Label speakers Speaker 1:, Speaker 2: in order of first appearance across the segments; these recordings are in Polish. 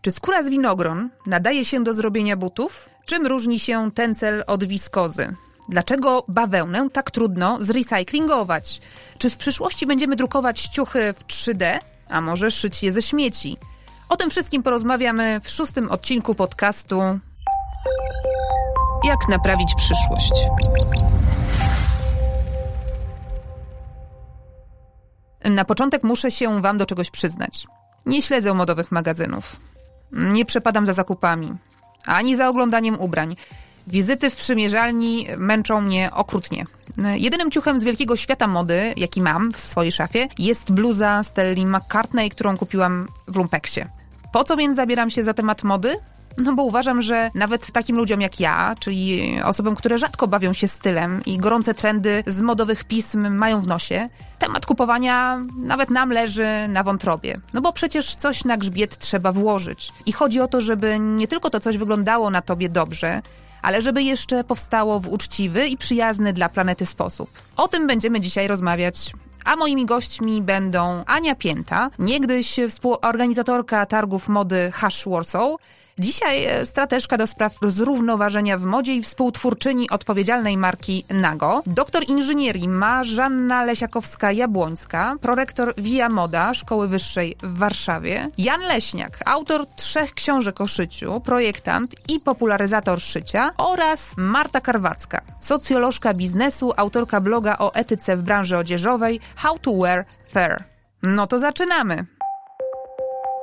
Speaker 1: Czy skóra z winogron nadaje się do zrobienia butów? Czym różni się tencel od wiskozy? Dlaczego bawełnę tak trudno zrecyklingować? Czy w przyszłości będziemy drukować ciuchy w 3D, a może szyć je ze śmieci? O tym wszystkim porozmawiamy w szóstym odcinku podcastu Jak naprawić przyszłość. Na początek muszę się Wam do czegoś przyznać. Nie śledzę modowych magazynów. Nie przepadam za zakupami, ani za oglądaniem ubrań. Wizyty w przymierzalni męczą mnie okrutnie. Jedynym ciuchem z wielkiego świata mody, jaki mam w swojej szafie, jest bluza Stelli McCartney, którą kupiłam w Lumpeksie. Po co więc zabieram się za temat mody? No bo uważam, że nawet takim ludziom jak ja, czyli osobom, które rzadko bawią się stylem i gorące trendy z modowych pism mają w nosie, temat kupowania nawet nam leży na wątrobie. No bo przecież coś na grzbiet trzeba włożyć. I chodzi o to, żeby nie tylko to coś wyglądało na tobie dobrze, ale żeby jeszcze powstało w uczciwy i przyjazny dla planety sposób. O tym będziemy dzisiaj rozmawiać a moimi gośćmi będą Ania Pięta, niegdyś współorganizatorka targów mody Hash Warsaw, Dzisiaj e, strateżka do spraw zrównoważenia w modzie i współtwórczyni odpowiedzialnej marki Nago, doktor inżynierii Marzanna Lesiakowska-Jabłońska, prorektor Via Moda Szkoły Wyższej w Warszawie, Jan Leśniak, autor trzech książek o szyciu, projektant i popularyzator szycia oraz Marta Karwacka, socjolożka biznesu, autorka bloga o etyce w branży odzieżowej How to Wear Fair. No to zaczynamy!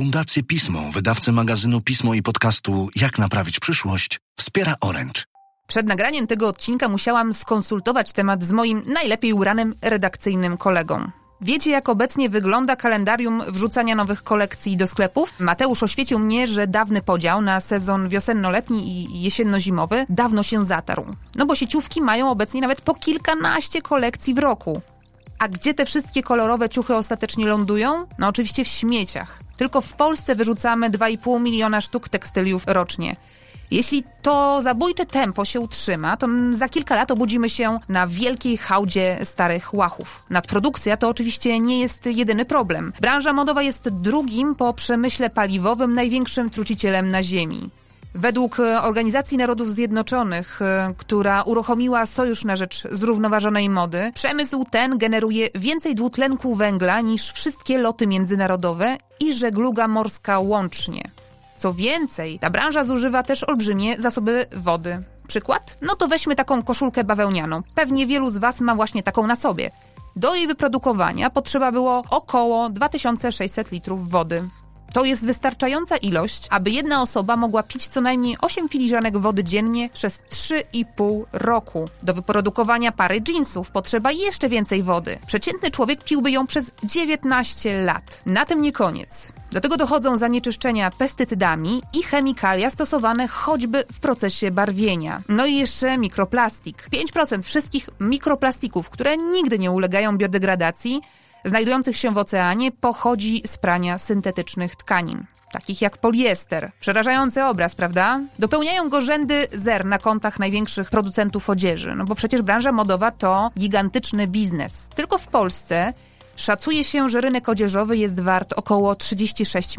Speaker 2: Fundację Pismo, wydawcę magazynu Pismo i podcastu Jak naprawić przyszłość, wspiera Orange.
Speaker 1: Przed nagraniem tego odcinka musiałam skonsultować temat z moim najlepiej uranym redakcyjnym kolegą. Wiecie, jak obecnie wygląda kalendarium wrzucania nowych kolekcji do sklepów? Mateusz oświecił mnie, że dawny podział na sezon wiosenno-letni i jesienno-zimowy dawno się zatarł. No bo sieciówki mają obecnie nawet po kilkanaście kolekcji w roku. A gdzie te wszystkie kolorowe ciuchy ostatecznie lądują? No oczywiście w śmieciach. Tylko w Polsce wyrzucamy 2,5 miliona sztuk tekstyliów rocznie. Jeśli to zabójcze tempo się utrzyma, to za kilka lat obudzimy się na wielkiej hałdzie starych łachów. Nadprodukcja to oczywiście nie jest jedyny problem. Branża modowa jest drugim po przemyśle paliwowym największym trucicielem na Ziemi. Według e, Organizacji Narodów Zjednoczonych, e, która uruchomiła Sojusz na rzecz zrównoważonej mody, przemysł ten generuje więcej dwutlenku węgla niż wszystkie loty międzynarodowe i żegluga morska łącznie. Co więcej, ta branża zużywa też olbrzymie zasoby wody. Przykład? No to weźmy taką koszulkę bawełnianą. Pewnie wielu z Was ma właśnie taką na sobie. Do jej wyprodukowania potrzeba było około 2600 litrów wody. To jest wystarczająca ilość, aby jedna osoba mogła pić co najmniej 8 filiżanek wody dziennie przez 3,5 roku. Do wyprodukowania pary jeansów potrzeba jeszcze więcej wody. Przeciętny człowiek piłby ją przez 19 lat. Na tym nie koniec. Do tego dochodzą zanieczyszczenia pestycydami i chemikalia stosowane choćby w procesie barwienia. No i jeszcze mikroplastik. 5% wszystkich mikroplastików, które nigdy nie ulegają biodegradacji, znajdujących się w oceanie pochodzi z prania syntetycznych tkanin takich jak poliester. Przerażający obraz, prawda? Dopełniają go rzędy zer na kontach największych producentów odzieży, no bo przecież branża modowa to gigantyczny biznes. Tylko w Polsce szacuje się, że rynek odzieżowy jest wart około 36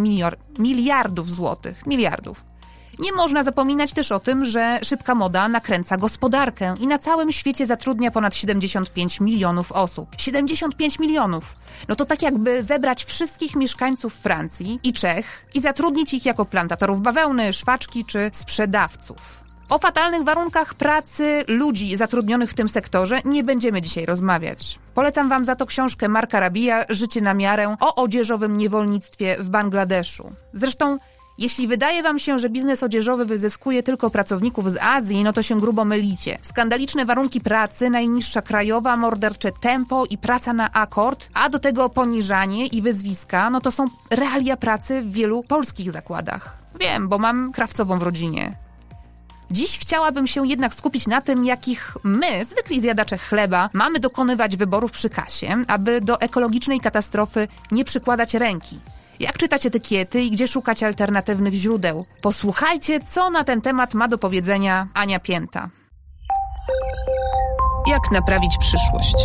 Speaker 1: miliardów złotych. Miliardów. Nie można zapominać też o tym, że szybka moda nakręca gospodarkę i na całym świecie zatrudnia ponad 75 milionów osób. 75 milionów! No to tak jakby zebrać wszystkich mieszkańców Francji i Czech i zatrudnić ich jako plantatorów bawełny, szwaczki czy sprzedawców. O fatalnych warunkach pracy ludzi zatrudnionych w tym sektorze nie będziemy dzisiaj rozmawiać. Polecam Wam za to książkę Marka Rabija Życie na miarę o odzieżowym niewolnictwie w Bangladeszu. Zresztą jeśli wydaje wam się, że biznes odzieżowy wyzyskuje tylko pracowników z Azji, no to się grubo mylicie. Skandaliczne warunki pracy, najniższa krajowa, mordercze tempo i praca na akord, a do tego poniżanie i wyzwiska, no to są realia pracy w wielu polskich zakładach. Wiem, bo mam krawcową w rodzinie. Dziś chciałabym się jednak skupić na tym, jakich my, zwykli zjadacze chleba, mamy dokonywać wyborów przy kasie, aby do ekologicznej katastrofy nie przykładać ręki. Jak czytać etykiety i gdzie szukać alternatywnych źródeł? Posłuchajcie, co na ten temat ma do powiedzenia Ania Pięta. Jak naprawić przyszłość?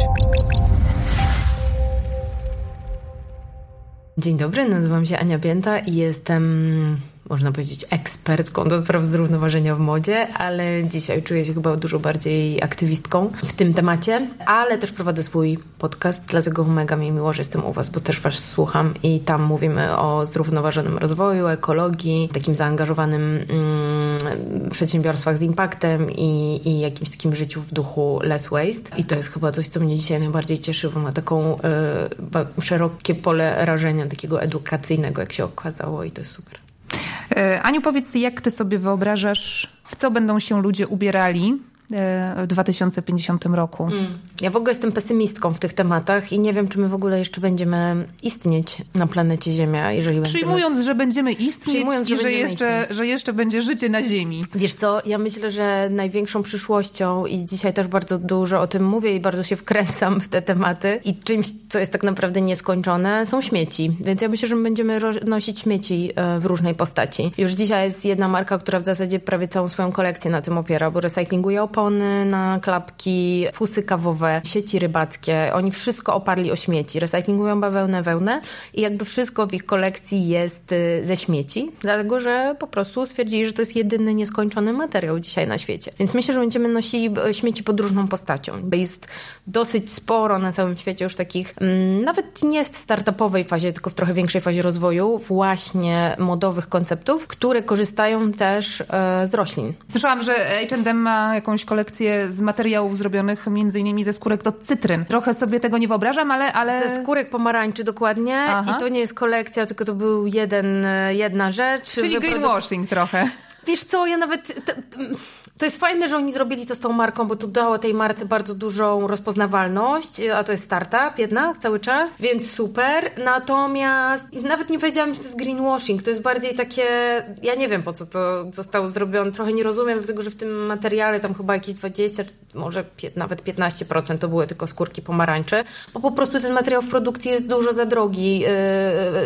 Speaker 3: Dzień dobry, nazywam się Ania Pięta i jestem można powiedzieć, ekspertką do spraw zrównoważenia w modzie, ale dzisiaj czuję się chyba dużo bardziej aktywistką w tym temacie, ale też prowadzę swój podcast, dlatego mega mi miło, że jestem u Was, bo też Was słucham i tam mówimy o zrównoważonym rozwoju, ekologii, takim zaangażowanym mm, przedsiębiorstwach z impaktem i, i jakimś takim życiu w duchu less waste. I to jest chyba coś, co mnie dzisiaj najbardziej cieszy, bo ma taką y, szerokie pole rażenia takiego edukacyjnego, jak się okazało i to jest super.
Speaker 1: E, Aniu, powiedz, jak ty sobie wyobrażasz, w co będą się ludzie ubierali w 2050 roku. Mm.
Speaker 3: Ja w ogóle jestem pesymistką w tych tematach i nie wiem, czy my w ogóle jeszcze będziemy istnieć na planecie Ziemia, jeżeli
Speaker 1: Przyjmując, będziemy... że będziemy istnieć i że, jeszcze, że jeszcze będzie życie na Ziemi.
Speaker 3: Wiesz co, ja myślę, że największą przyszłością i dzisiaj też bardzo dużo o tym mówię i bardzo się wkręcam w te tematy i czymś, co jest tak naprawdę nieskończone, są śmieci. Więc ja myślę, że my będziemy nosić śmieci e, w różnej postaci. Już dzisiaj jest jedna marka, która w zasadzie prawie całą swoją kolekcję na tym opiera, bo recyklinguje opony na klapki, fusy kawowe, sieci rybackie. Oni wszystko oparli o śmieci. Recyklingują bawełnę, wełnę i jakby wszystko w ich kolekcji jest y, ze śmieci, dlatego że po prostu stwierdzili, że to jest jedyny nieskończony materiał dzisiaj na świecie. Więc myślę, że będziemy nosili y, śmieci pod różną postacią. Jest dosyć sporo na całym świecie już takich, mm, nawet nie w startupowej fazie, tylko w trochę większej fazie rozwoju, właśnie modowych konceptów, które korzystają też e, z roślin.
Speaker 1: Słyszałam, że H&M ma jakąś kolekcję z materiałów zrobionych między innymi ze skórek do cytryn. Trochę sobie tego nie wyobrażam, ale... ale...
Speaker 3: Ze skórek pomarańczy dokładnie Aha. i to nie jest kolekcja, tylko to był jeden, jedna rzecz.
Speaker 1: Czyli greenwashing trochę.
Speaker 3: Wiesz co, ja nawet... To jest fajne, że oni zrobili to z tą marką, bo to dało tej marce bardzo dużą rozpoznawalność, a to jest startup jednak cały czas, więc super. Natomiast nawet nie powiedziałam, że to jest greenwashing, to jest bardziej takie, ja nie wiem po co to zostało zrobione, trochę nie rozumiem, dlatego że w tym materiale tam chyba jakieś 20, może nawet 15% to były tylko skórki pomarańczy, bo po prostu ten materiał w produkcji jest dużo za drogi yy,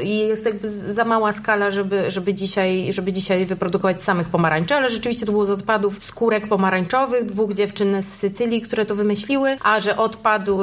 Speaker 3: i jest jakby za mała skala, żeby, żeby, dzisiaj, żeby dzisiaj wyprodukować samych pomarańczy, ale rzeczywiście to było z odpadów skórki skórek pomarańczowych, dwóch dziewczyn z Sycylii, które to wymyśliły, a że odpadu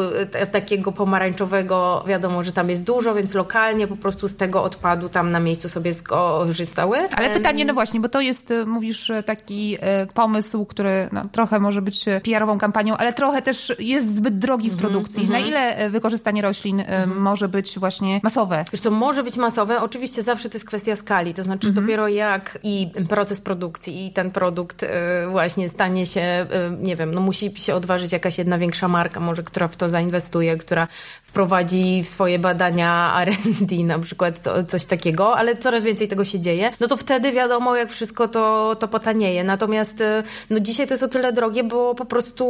Speaker 3: takiego pomarańczowego wiadomo, że tam jest dużo, więc lokalnie po prostu z tego odpadu tam na miejscu sobie skorzystały.
Speaker 1: Ale pytanie, no właśnie, bo to jest, e, mówisz, e, taki e, pomysł, który no, trochę może być PR-ową kampanią, ale trochę też jest zbyt drogi w mhm, produkcji. Mm -hmm. Na ile wykorzystanie roślin mm -hmm. może być właśnie masowe?
Speaker 3: Wiesz to może być masowe. Oczywiście zawsze to jest kwestia skali, to znaczy mm -hmm. dopiero jak i proces produkcji i ten produkt właśnie stanie się, y, nie wiem, no musi się odważyć jakaś jedna większa marka, może która w to zainwestuje, która wprowadzi w swoje badania R&D na przykład coś takiego, ale coraz więcej tego się dzieje, no to wtedy wiadomo, jak wszystko to, to potanieje. Natomiast y, no dzisiaj to jest o tyle drogie, bo po prostu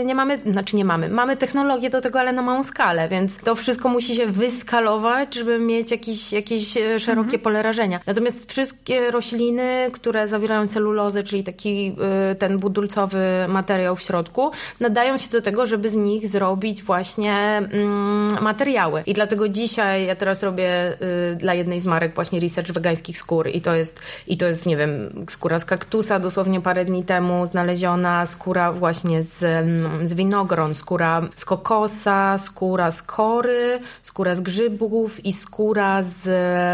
Speaker 3: y, nie mamy, znaczy nie mamy, mamy technologię do tego, ale na małą skalę, więc to wszystko musi się wyskalować, żeby mieć jakieś, jakieś szerokie mhm. pole rażenia. Natomiast wszystkie rośliny, które zawierają celulozę, czyli taki ten budulcowy materiał w środku, nadają się do tego, żeby z nich zrobić właśnie mm, materiały. I dlatego dzisiaj ja teraz robię y, dla jednej z marek właśnie research wegańskich skór i to jest, i to jest, nie wiem, skóra z kaktusa dosłownie parę dni temu znaleziona, skóra właśnie z, mm, z winogron, skóra z kokosa, skóra z kory, skóra z grzybów i skóra z,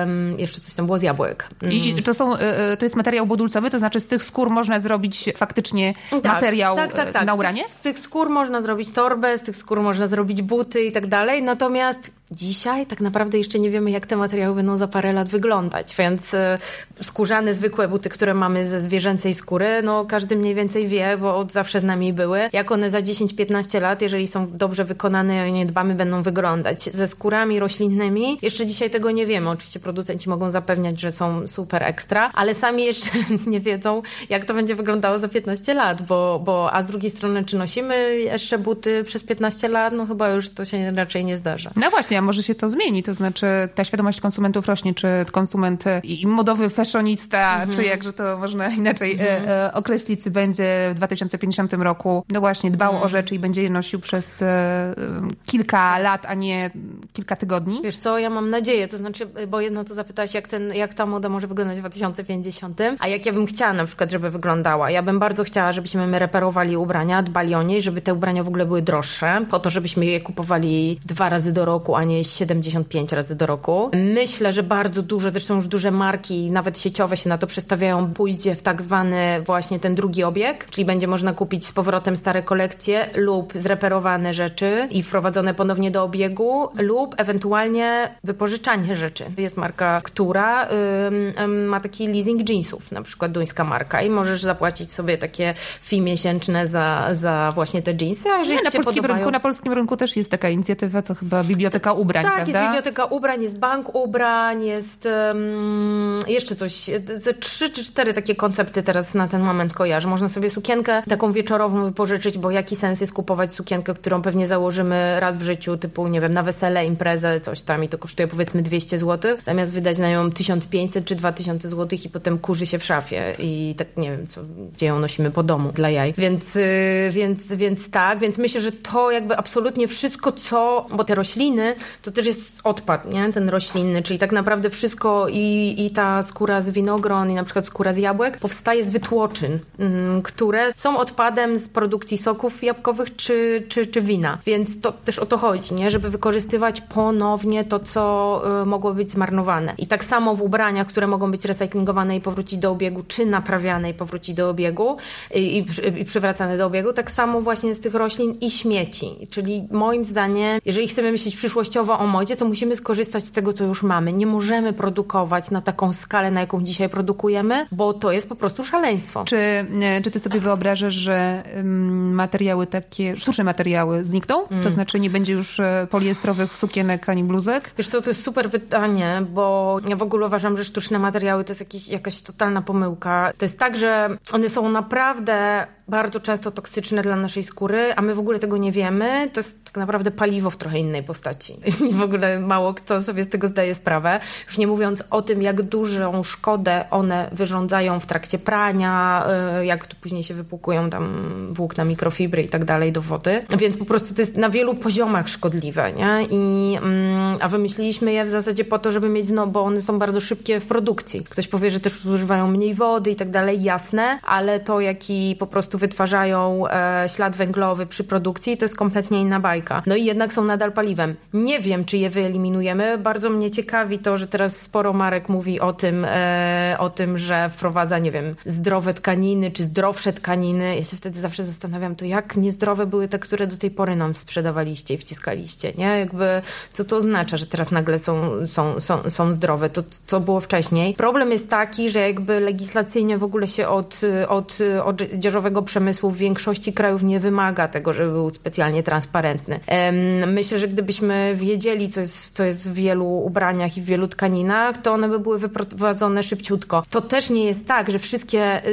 Speaker 3: mm, jeszcze coś tam było z jabłek.
Speaker 1: I, i to, są, y, y, to jest materiał budulcowy, to znaczy z tych skór można zrobić faktycznie tak, materiał tak, tak, tak. na ubranie?
Speaker 3: Z tych, z tych skór można zrobić torbę, z tych skór można zrobić buty i tak dalej. Natomiast Dzisiaj tak naprawdę jeszcze nie wiemy, jak te materiały będą za parę lat wyglądać, więc e, skórzane, zwykłe buty, które mamy ze zwierzęcej skóry, no każdy mniej więcej wie, bo od zawsze z nami były, jak one za 10-15 lat, jeżeli są dobrze wykonane i nie dbamy, będą wyglądać. Ze skórami roślinnymi jeszcze dzisiaj tego nie wiemy. Oczywiście producenci mogą zapewniać, że są super ekstra, ale sami jeszcze nie wiedzą, jak to będzie wyglądało za 15 lat, bo, bo a z drugiej strony, czy nosimy jeszcze buty przez 15 lat? No chyba już to się raczej nie zdarza.
Speaker 1: No właśnie, a może się to zmieni, to znaczy ta świadomość konsumentów rośnie, czy konsument i modowy fashionista, mhm. czy jakże to można inaczej e, mhm. e, określić, będzie w 2050 roku, no właśnie, dbał mhm. o rzeczy i będzie je nosił przez e, kilka lat, a nie kilka tygodni?
Speaker 3: Wiesz co, ja mam nadzieję, to znaczy, bo jedno to zapytałaś, jak, ten, jak ta moda może wyglądać w 2050, a jak ja bym chciała na przykład, żeby wyglądała. Ja bym bardzo chciała, żebyśmy my reperowali ubrania, dbali o nie, żeby te ubrania w ogóle były droższe, po to, żebyśmy je kupowali dwa razy do roku, a nie 75 razy do roku. Myślę, że bardzo duże, zresztą już duże marki, nawet sieciowe się na to przestawiają, pójdzie w tak zwany właśnie ten drugi obieg, czyli będzie można kupić z powrotem stare kolekcje lub zreperowane rzeczy i wprowadzone ponownie do obiegu lub ewentualnie wypożyczanie rzeczy. Jest marka, która ma taki leasing jeansów, na przykład duńska marka i możesz zapłacić sobie takie fee miesięczne za, za właśnie te jeansy, a jeżeli
Speaker 1: Nie, na, polskim
Speaker 3: podobają...
Speaker 1: rynku, na polskim rynku też jest taka inicjatywa, co chyba Biblioteka Ubrań,
Speaker 3: Tak,
Speaker 1: prawda?
Speaker 3: jest Biblioteka Ubrań, jest Bank Ubrań, jest um, jeszcze coś, trzy czy cztery takie koncepty teraz na ten moment kojarzę. Można sobie sukienkę taką wieczorową wypożyczyć, bo jaki sens jest kupować sukienkę, którą pewnie założymy raz w życiu, typu, nie wiem, na wesele, imprezę, coś tam i to kosztuje powiedzmy 200 zł, zamiast wydać na nią 1500 czy 2000 zł i potem kurzy się w szafie i tak nie wiem, co, gdzie ją nosimy po domu dla jaj. Więc, yy, więc, więc tak, więc myślę, że to jakby absolutnie wszystko, co, bo te rośliny to też jest odpad, nie? Ten roślinny, czyli tak naprawdę wszystko i, i ta skóra z winogron i na przykład skóra z jabłek powstaje z wytłoczyn, mm, które są odpadem z produkcji soków jabłkowych czy, czy, czy wina. Więc to też o to chodzi, nie? Żeby wykorzystywać ponownie to, co y, mogło być zmarnowane. I tak samo w ubraniach, które mogą być recyklingowane i powrócić do obiegu, czy naprawiane i powrócić do obiegu i, i, przywracane do obiegu, tak samo właśnie z tych roślin i śmieci. Czyli moim zdaniem, jeżeli chcemy myśleć o modzie, to musimy skorzystać z tego, co już mamy. Nie możemy produkować na taką skalę, na jaką dzisiaj produkujemy, bo to jest po prostu szaleństwo.
Speaker 1: Czy, e, czy ty sobie wyobrażasz, że materiały takie, sztuczne materiały znikną? Mm. To znaczy nie będzie już e, poliestrowych sukienek ani bluzek?
Speaker 3: Wiesz co, to jest super pytanie, bo ja w ogóle uważam, że sztuczne materiały to jest jakiś, jakaś totalna pomyłka. To jest tak, że one są naprawdę bardzo często toksyczne dla naszej skóry, a my w ogóle tego nie wiemy. To jest tak naprawdę paliwo w trochę innej postaci. I w ogóle mało kto sobie z tego zdaje sprawę. Już nie mówiąc o tym, jak dużą szkodę one wyrządzają w trakcie prania, y, jak tu później się wypłukują tam włókna mikrofibry i tak dalej do wody. Więc po prostu to jest na wielu poziomach szkodliwe, nie? I, mm, a wymyśliliśmy je w zasadzie po to, żeby mieć, no bo one są bardzo szybkie w produkcji. Ktoś powie, że też zużywają mniej wody i tak dalej, jasne, ale to jaki po prostu wytwarzają e, ślad węglowy przy produkcji, to jest kompletnie inna bajka. No i jednak są nadal paliwem. Nie wiem, czy je wyeliminujemy. Bardzo mnie ciekawi to, że teraz sporo marek mówi o tym, e, o tym, że wprowadza, nie wiem, zdrowe tkaniny, czy zdrowsze tkaniny. Ja się wtedy zawsze zastanawiam, to jak niezdrowe były te, które do tej pory nam sprzedawaliście i wciskaliście, nie? Jakby, co to oznacza, że teraz nagle są, są, są, są zdrowe? To, co było wcześniej? Problem jest taki, że jakby legislacyjnie w ogóle się od, od odzieżowego przemysłu w większości krajów nie wymaga tego, żeby był specjalnie transparentny. Myślę, że gdybyśmy wiedzieli, co jest, co jest w wielu ubraniach i w wielu tkaninach, to one by były wyprowadzone szybciutko. To też nie jest tak, że wszystkie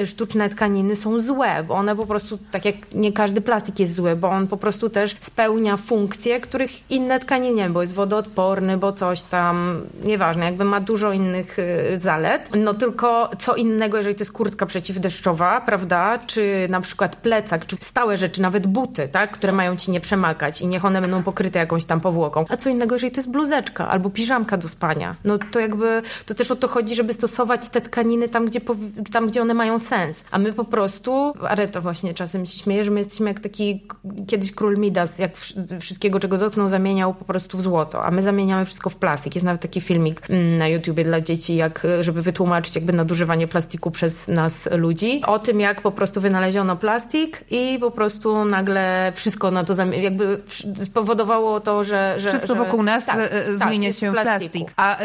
Speaker 3: y, sztuczne tkaniny są złe, bo one po prostu, tak jak nie każdy plastik jest zły, bo on po prostu też spełnia funkcje, których inne tkaniny nie, bo jest wodoodporny, bo coś tam, nieważne, jakby ma dużo innych y, zalet. No tylko co innego, jeżeli to jest kurtka przeciwdeszczowa, prawda, czy na przykład plecak, czy stałe rzeczy, nawet buty, tak, które mają ci nie przemakać i niech one będą pokryte jakąś tam powłoką. A co innego, jeżeli to jest bluzeczka albo piżamka do spania. No to jakby, to też o to chodzi, żeby stosować te tkaniny tam, gdzie, tam, gdzie one mają sens. A my po prostu, ale to właśnie czasem się śmieje, że my jesteśmy jak taki kiedyś król Midas, jak wszystkiego, czego dotknął, zamieniał po prostu w złoto, a my zamieniamy wszystko w plastik. Jest nawet taki filmik mm, na YouTubie dla dzieci, jak, żeby wytłumaczyć jakby nadużywanie plastiku przez nas ludzi. O tym, jak po prostu wynaleziono plastik i po prostu nagle wszystko na to jakby spowodowało to, że że... że
Speaker 1: Wszystko
Speaker 3: że,
Speaker 1: wokół nas
Speaker 3: tak,
Speaker 1: tak, zmienia się w plastik. A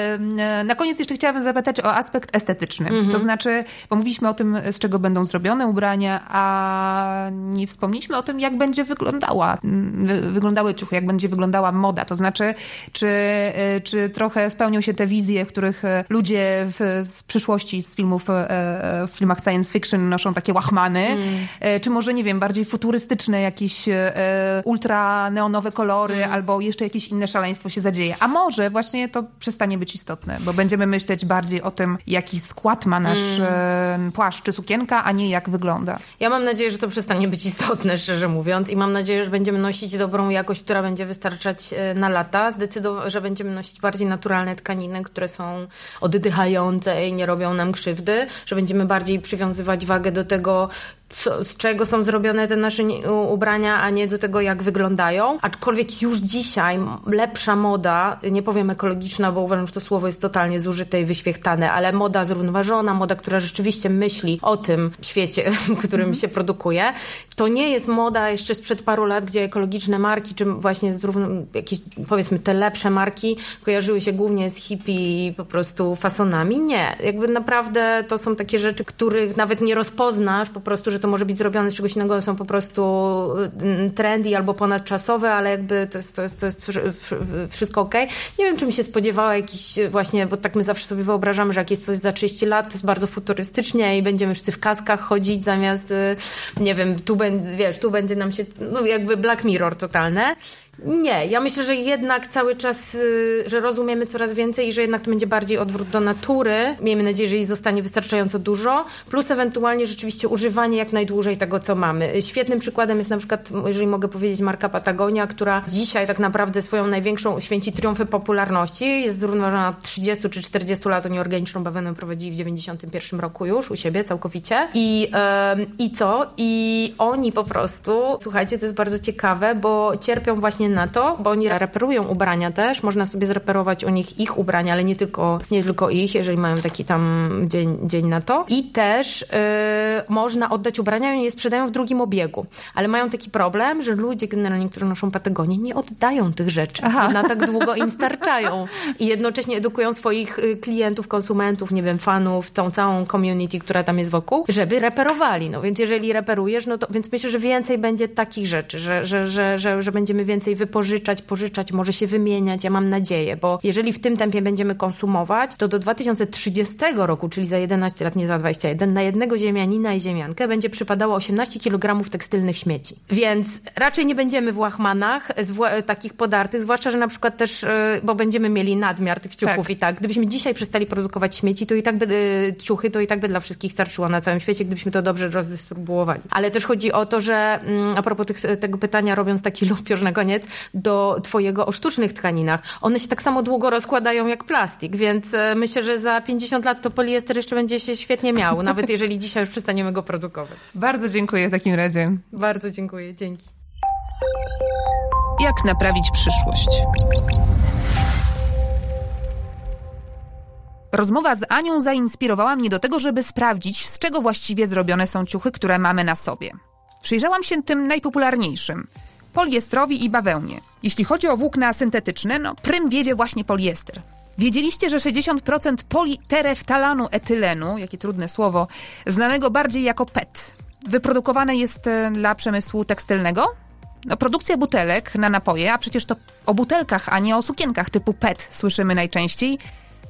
Speaker 1: na koniec jeszcze chciałabym zapytać o aspekt estetyczny. Mhm. To znaczy, bo mówiliśmy o tym, z czego będą zrobione ubrania, a nie wspomnieliśmy o tym, jak będzie wyglądała, wyglądały ciuchy, jak będzie wyglądała moda. To znaczy, czy, czy trochę spełnią się te wizje, w których ludzie w, z przyszłości, z filmów, w filmach science fiction noszą takie łachmany, mm. czy może, nie wiem, bardziej futurystyczne jakieś ultra neonowe kolory, mm. albo jeszcze jakieś inne szaleństwo się zadzieje. A może właśnie to przestanie być istotne, bo będziemy myśleć bardziej o tym, jaki skład ma nasz mm. płaszcz czy sukienka, a nie jak wygląda.
Speaker 3: Ja mam nadzieję, że to przestanie być istotne, szczerze mówiąc, i mam nadzieję, że będziemy nosić dobrą jakość, która będzie wystarczać e, na lata. Zdecydowanie, że będziemy nosić bardziej naturalne tkaniny, które są oddychające i nie robią nam krzywdy, że będziemy bardziej przywiązywać wagę do tego, co, z czego są zrobione te nasze ubrania, a nie do tego, jak wyglądają. Aczkolwiek już dzisiaj lepsza moda, nie powiem ekologiczna, bo uważam, że to słowo jest totalnie zużyte i wyświechtane, ale moda zrównoważona, moda, która rzeczywiście myśli o tym świecie, w którym mm. się produkuje, to nie jest moda jeszcze sprzed paru lat, gdzie ekologiczne marki, czy właśnie zrówno, jakieś, powiedzmy, te lepsze marki kojarzyły się głównie z hippie po prostu fasonami. Nie. Jakby naprawdę to są takie rzeczy, których nawet nie rozpoznasz po prostu, że że to może być zrobione z czegoś innego, są po prostu mm, trendy albo ponadczasowe, ale jakby to jest, to jest, to jest wszystko ok. Nie wiem, czy mi się spodziewała jakiś właśnie, bo tak my zawsze sobie wyobrażamy, że jak jest coś za 30 lat, to jest bardzo futurystycznie i będziemy wszyscy w kaskach chodzić zamiast, y, nie wiem, tu, wiesz, tu będzie nam się, no jakby Black Mirror totalne. Nie, ja myślę, że jednak cały czas, y, że rozumiemy coraz więcej i że jednak to będzie bardziej odwrót do natury. Miejmy nadzieję, że jej zostanie wystarczająco dużo, plus ewentualnie rzeczywiście używanie jak najdłużej tego, co mamy. Świetnym przykładem jest na przykład, jeżeli mogę powiedzieć, marka Patagonia, która dzisiaj tak naprawdę swoją największą święci triumfy popularności. Jest zrównoważona 30 czy 40 lat. Oni organiczną bawełnę prowadzili w 91 roku już u siebie całkowicie. I, yy, i co? I oni po prostu, słuchajcie, to jest bardzo ciekawe, bo cierpią właśnie na to, bo oni reperują ubrania też, można sobie zreperować u nich ich ubrania, ale nie tylko, nie tylko ich, jeżeli mają taki tam dzień, dzień na to. I też yy, można oddać ubrania i je sprzedają w drugim obiegu. Ale mają taki problem, że ludzie generalnie, którzy noszą Patagonię, nie oddają tych rzeczy. Aha. Na tak długo im starczają. I jednocześnie edukują swoich y, klientów, konsumentów, nie wiem, fanów, tą całą community, która tam jest wokół, żeby reperowali. No więc jeżeli reperujesz, no to więc myślę, że więcej będzie takich rzeczy, że, że, że, że, że będziemy więcej wypożyczać, pożyczać, może się wymieniać, ja mam nadzieję, bo jeżeli w tym tempie będziemy konsumować, to do 2030 roku, czyli za 11 lat, nie za 21, na jednego ziemianina i ziemiankę będzie przypadało 18 kg tekstylnych śmieci. Więc raczej nie będziemy w łachmanach takich podartych, zwłaszcza, że na przykład też, e, bo będziemy mieli nadmiar tych ciuchów tak. i tak. Gdybyśmy dzisiaj przestali produkować śmieci, to i tak by e, ciuchy, to i tak by dla wszystkich starczyło na całym świecie, gdybyśmy to dobrze rozdystrybuowali. Ale też chodzi o to, że mm, a propos tych, tego pytania, robiąc taki lupior na koniec, do twojego o sztucznych tkaninach. One się tak samo długo rozkładają jak plastik, więc e, myślę, że za 50 lat to poliester jeszcze będzie się świetnie miał, nawet jeżeli dzisiaj już przestaniemy go produkować.
Speaker 1: Bardzo dziękuję w takim razie.
Speaker 3: Bardzo dziękuję, dzięki.
Speaker 2: Jak naprawić przyszłość?
Speaker 1: Rozmowa z Anią zainspirowała mnie do tego, żeby sprawdzić, z czego właściwie zrobione są ciuchy, które mamy na sobie. Przyjrzałam się tym najpopularniejszym poliestrowi i bawełnie. Jeśli chodzi o włókna syntetyczne, no prym wiedzie właśnie poliester. Wiedzieliście, że 60% politereftalanu etylenu, jakie trudne słowo, znanego bardziej jako PET, wyprodukowane jest e, dla przemysłu tekstylnego? No, produkcja butelek na napoje, a przecież to o butelkach, a nie o sukienkach typu PET słyszymy najczęściej,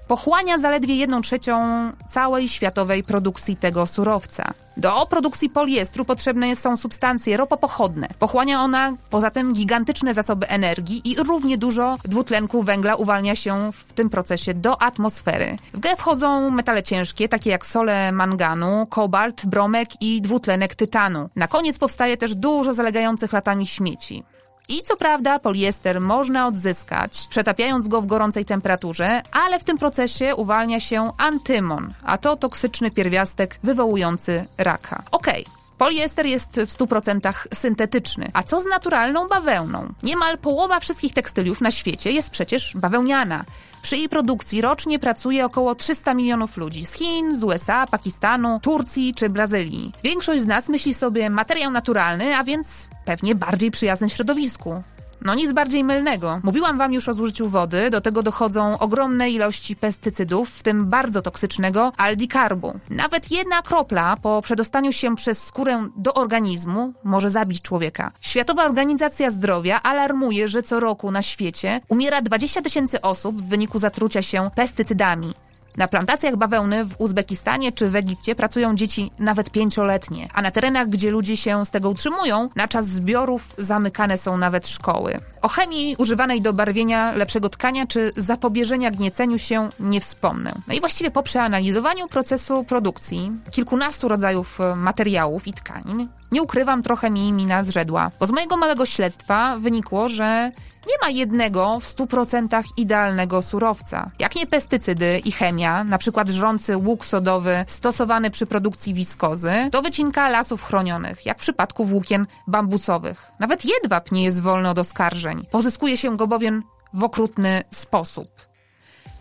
Speaker 1: pochłania zaledwie 1 trzecią całej światowej produkcji tego surowca. Do produkcji poliestru potrzebne są substancje ropopochodne. Pochłania ona poza tym gigantyczne zasoby energii i równie dużo dwutlenku węgla uwalnia się w tym procesie do atmosfery. W grę wchodzą metale ciężkie, takie jak sole manganu, kobalt, bromek i dwutlenek tytanu. Na koniec powstaje też dużo zalegających latami śmieci. I co prawda poliester można odzyskać, przetapiając go w gorącej temperaturze, ale w tym procesie uwalnia się antymon, a to toksyczny pierwiastek wywołujący raka. Okej, okay. Poliester jest w 100% syntetyczny. A co z naturalną bawełną? Niemal połowa wszystkich tekstyliów na świecie jest przecież bawełniana. Przy jej produkcji rocznie pracuje około 300 milionów ludzi z Chin, z USA, Pakistanu, Turcji czy Brazylii. Większość z nas myśli sobie materiał naturalny, a więc pewnie bardziej przyjazny środowisku. No nic bardziej mylnego. Mówiłam wam już o zużyciu wody, do tego dochodzą ogromne ilości pestycydów, w tym bardzo toksycznego aldikarbu. Nawet jedna kropla po przedostaniu się przez skórę do organizmu może zabić człowieka. Światowa Organizacja Zdrowia alarmuje, że co roku na świecie umiera 20 tysięcy osób w wyniku zatrucia się pestycydami. Na plantacjach bawełny w Uzbekistanie czy w Egipcie pracują dzieci nawet pięcioletnie, a na terenach, gdzie ludzie się z tego utrzymują, na czas zbiorów zamykane są nawet szkoły. O chemii używanej do barwienia lepszego tkania czy zapobieżenia gnieceniu się nie wspomnę. No i właściwie po przeanalizowaniu procesu produkcji kilkunastu rodzajów e, materiałów i tkanin, nie ukrywam, trochę mi mina zrzedła, bo z mojego małego śledztwa wynikło, że nie ma jednego w 100% idealnego surowca. Jak nie pestycydy i chemia, na przykład żrący łuk sodowy stosowany przy produkcji wiskozy, to wycinka lasów chronionych, jak w przypadku włókien bambusowych. Nawet jedwab nie jest wolny od oskarżeń. Pozyskuje się go bowiem w okrutny sposób.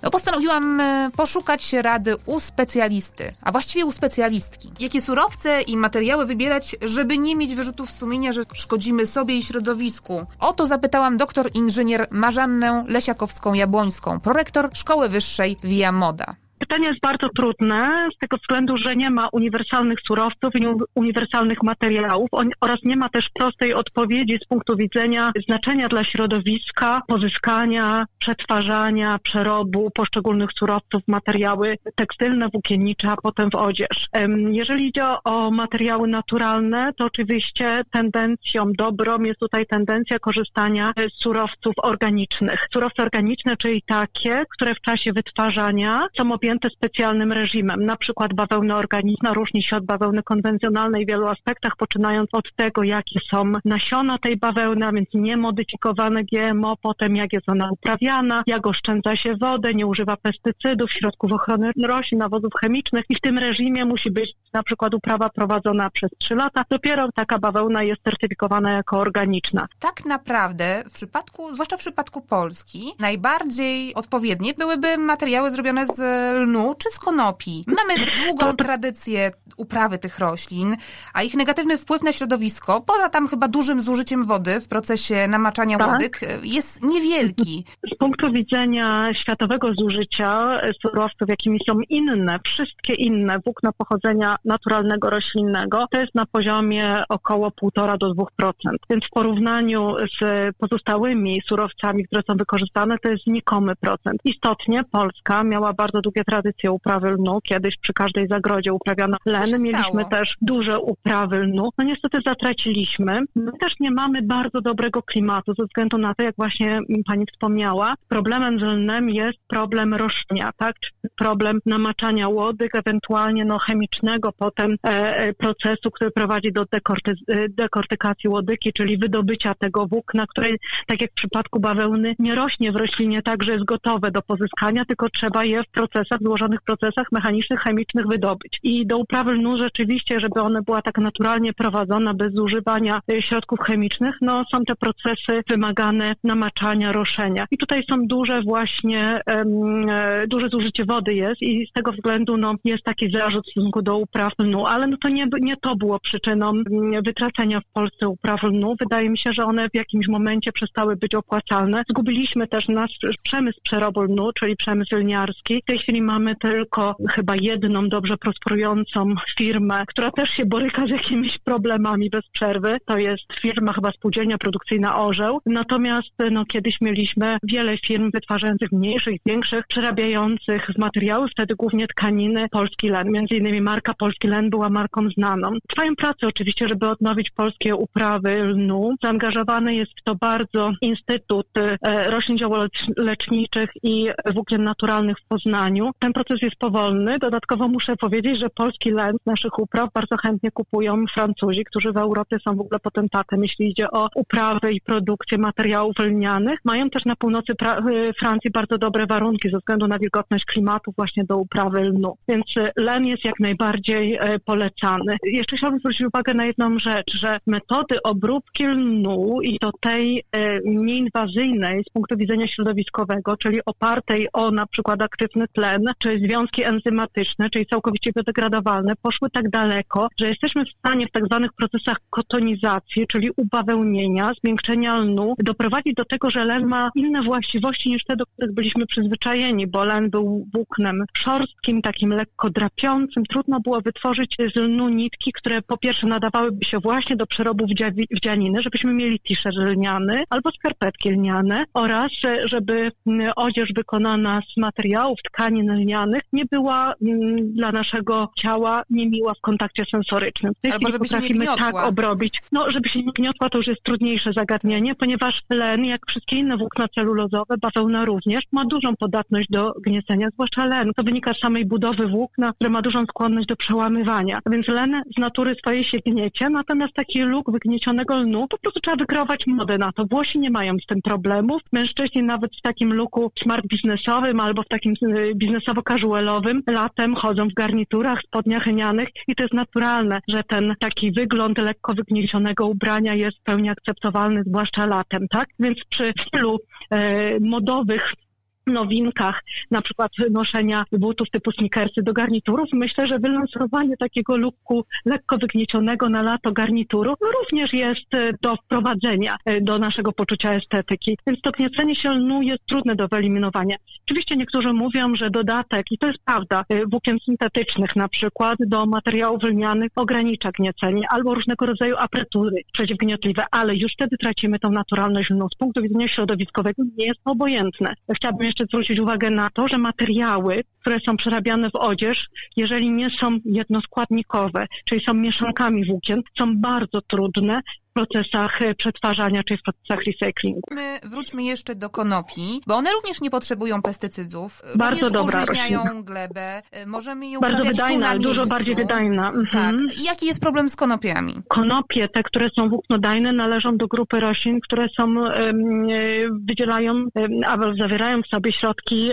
Speaker 1: No postanowiłam e, poszukać rady u specjalisty, a właściwie u specjalistki. Jakie surowce i materiały wybierać, żeby nie mieć wyrzutów sumienia, że szkodzimy sobie i środowisku? O to zapytałam doktor inżynier Marzannę Lesiakowską-Jabłońską, prorektor Szkoły Wyższej Via Moda.
Speaker 4: Pytanie jest bardzo trudne z tego względu, że nie ma uniwersalnych surowców i uniwersalnych materiałów oraz nie ma też prostej odpowiedzi z punktu widzenia znaczenia dla środowiska, pozyskania, przetwarzania, przerobu poszczególnych surowców, materiały tekstylne, włókiennicze, a potem w odzież. Jeżeli idzie o materiały naturalne, to oczywiście tendencją dobrą jest tutaj tendencja korzystania z surowców organicznych. Surowce organiczne, czyli takie, które w czasie wytwarzania są objęte objęte specjalnym reżimem. Na przykład bawełna organiczna różni się od bawełny konwencjonalnej w wielu aspektach, poczynając od tego, jakie są nasiona tej bawełny, a więc niemodyfikowane GMO, potem jak jest ona uprawiana, jak oszczędza się wodę, nie używa pestycydów, środków ochrony roślin, nawozów chemicznych i w tym reżimie musi być na przykład uprawa prowadzona przez trzy lata. Dopiero taka bawełna jest certyfikowana jako organiczna.
Speaker 1: Tak naprawdę w przypadku, zwłaszcza w przypadku Polski, najbardziej odpowiednie byłyby materiały zrobione z lnu czy z konopi. Mamy długą tradycję uprawy tych roślin, a ich negatywny wpływ na środowisko, poza tam chyba dużym zużyciem wody w procesie namaczania tak? łodyg, jest niewielki.
Speaker 4: Z punktu widzenia światowego zużycia surowców, jakimi są inne, wszystkie inne włókna pochodzenia naturalnego, roślinnego, to jest na poziomie około 1,5 do 2%. Więc w porównaniu z pozostałymi surowcami, które są wykorzystane, to jest znikomy procent. Istotnie Polska miała bardzo długie tradycję uprawy lnu. Kiedyś przy każdej zagrodzie uprawiano len. Mieliśmy też duże uprawy lnu. No niestety zatraciliśmy. My też nie mamy bardzo dobrego klimatu ze względu na to, jak właśnie pani wspomniała. Problemem z lnem jest problem roszczenia, tak? problem namaczania łodyg, ewentualnie no, chemicznego potem e, e procesu, który prowadzi do e, dekortykacji łodygi, czyli wydobycia tego włókna, które tak jak w przypadku bawełny nie rośnie w roślinie tak, że jest gotowe do pozyskania, tylko trzeba je w procesach złożonych procesach mechanicznych, chemicznych wydobyć. I do uprawy lnu rzeczywiście, żeby ona była tak naturalnie prowadzona, bez zużywania e, środków chemicznych, no są te procesy wymagane namaczania, roszenia. I tutaj są duże właśnie, um, duże zużycie wody jest i z tego względu no, jest taki zarzut w stosunku do upraw lnu, ale no to nie, nie to było przyczyną mm, wytracenia w Polsce upraw lnu. Wydaje mi się, że one w jakimś momencie przestały być opłacalne. Zgubiliśmy też nasz przemysł przerobu lnu, czyli przemysł lniarski. W tej chwili mamy tylko chyba jedną dobrze prosperującą firmę, która też się boryka z jakimiś problemami bez przerwy. To jest firma chyba spółdzielnia produkcyjna Orzeł. Natomiast no, kiedyś mieliśmy wiele firm wytwarzających mniejszych, większych, przerabiających z materiałów, wtedy głównie tkaniny Polski Len. Między innymi marka Polski Len była marką znaną. Trwają prace oczywiście, żeby odnowić polskie uprawy lnu. Zaangażowany jest w to bardzo Instytut e, Roślin Działoleczniczych i Włókien Naturalnych w Poznaniu. Ten proces jest powolny. Dodatkowo muszę powiedzieć, że polski len z naszych upraw bardzo chętnie kupują Francuzi, którzy w Europie są w ogóle potentatem, jeśli idzie o uprawy i produkcję materiałów lnianych. Mają też na północy y, Francji bardzo dobre warunki ze względu na wilgotność klimatu właśnie do uprawy lnu. Więc y, len jest jak najbardziej najbardziej e, polecany. Jeszcze chciałabym zwrócić uwagę na jedną rzecz, że metody obróbki lnu i to tej e, nieinwazyjnej z punktu widzenia środowiskowego, czyli opartej o na przykład aktywny tlen, czy związki enzymatyczne, czyli całkowicie biodegradowalne, poszły tak daleko, że jesteśmy w stanie w tak zwanych procesach kotonizacji, czyli ubawełnienia, zmiękczenia lnu, doprowadzić do tego, że len ma inne właściwości niż te, do których byliśmy przyzwyczajeni, bo len był włóknem szorstkim, takim lekko drapiącym. Trudno było wytworzyć z lnu nitki, które po pierwsze nadawałyby się właśnie do przerobu wdzianiny, żebyśmy mieli t-shirt lniany albo skarpetki lniane oraz żeby mm, odzież wykonana z materiałów tkanin lnianych nie była mm, dla naszego ciała niemiła w kontakcie sensorycznym.
Speaker 1: W tej albo żeby potrafimy się nie
Speaker 4: tak obrobić. No, żeby się nie gniotła, to już jest trudniejsze zagadnienie, ponieważ len, jak wszystkie inne włókna celulozowe, bawełna również, ma dużą podatność do gniecenia, zwłaszcza len. To wynika z samej budowy włókna, które ma dużą skłonność do przełamywania. A więc len z natury swojej się gniecie, natomiast taki luk wygniecionego lnu po prostu trzeba wykreować modę na to. Włosi nie mają z tym problemów. Mężczyźni nawet w takim luku smart biznesowym albo w takim y, biznesowo-casualowym latem chodzą w garniturach, spodniach lnianych i to jest naturalne, że ten taki wygląd lekko wygniecionego ubrania jest w pełni akceptowalny, zwłaszcza latem, tak? Więc przy wielu e, modowych nowinkach, na przykład noszenia butów typu sneakersy do garniturów, myślę, że wylansowanie takiego lukku lekko wygniecionego na lato garnituru również jest e, do wprowadzenia e, do naszego poczucia estetyki. Więc to gniecenie się lnu jest trudne do wyeliminowania. Oczywiście niektórzy mówią, że dodatek, i to jest prawda, e, włókien syntetycznych na przykład do materiałów lnianych ogranicza gniecenie albo różnego rodzaju apretury przeciwgniotliwe, ale już wtedy tracimy tą naturalność lnu. Z punktu widzenia środowiskowego nie jest to obojętne. Chciałabym jeszcze jeszcze zwrócić uwagę na to, że materiały, które są przerabiane w odzież, jeżeli nie są jednoskładnikowe, czyli są mieszankami włókien, są bardzo trudne procesach e, przetwarzania, czy w procesach recyklingu.
Speaker 1: My wróćmy jeszcze do konopi, bo one również nie potrzebują pestycydów.
Speaker 4: Bardzo
Speaker 1: również
Speaker 4: dobra
Speaker 1: roślina. glebę. E, możemy ją
Speaker 4: Bardzo wydajna,
Speaker 1: dużo
Speaker 4: bardziej wydajna.
Speaker 1: Mhm. Tak. I jaki jest problem z konopiami?
Speaker 4: Konopie, te, które są włóknodajne, należą do grupy roślin, które są, e, wydzielają, albo zawierają w sobie środki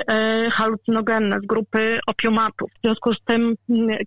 Speaker 4: halucynogenne z grupy opiumatów. W związku z tym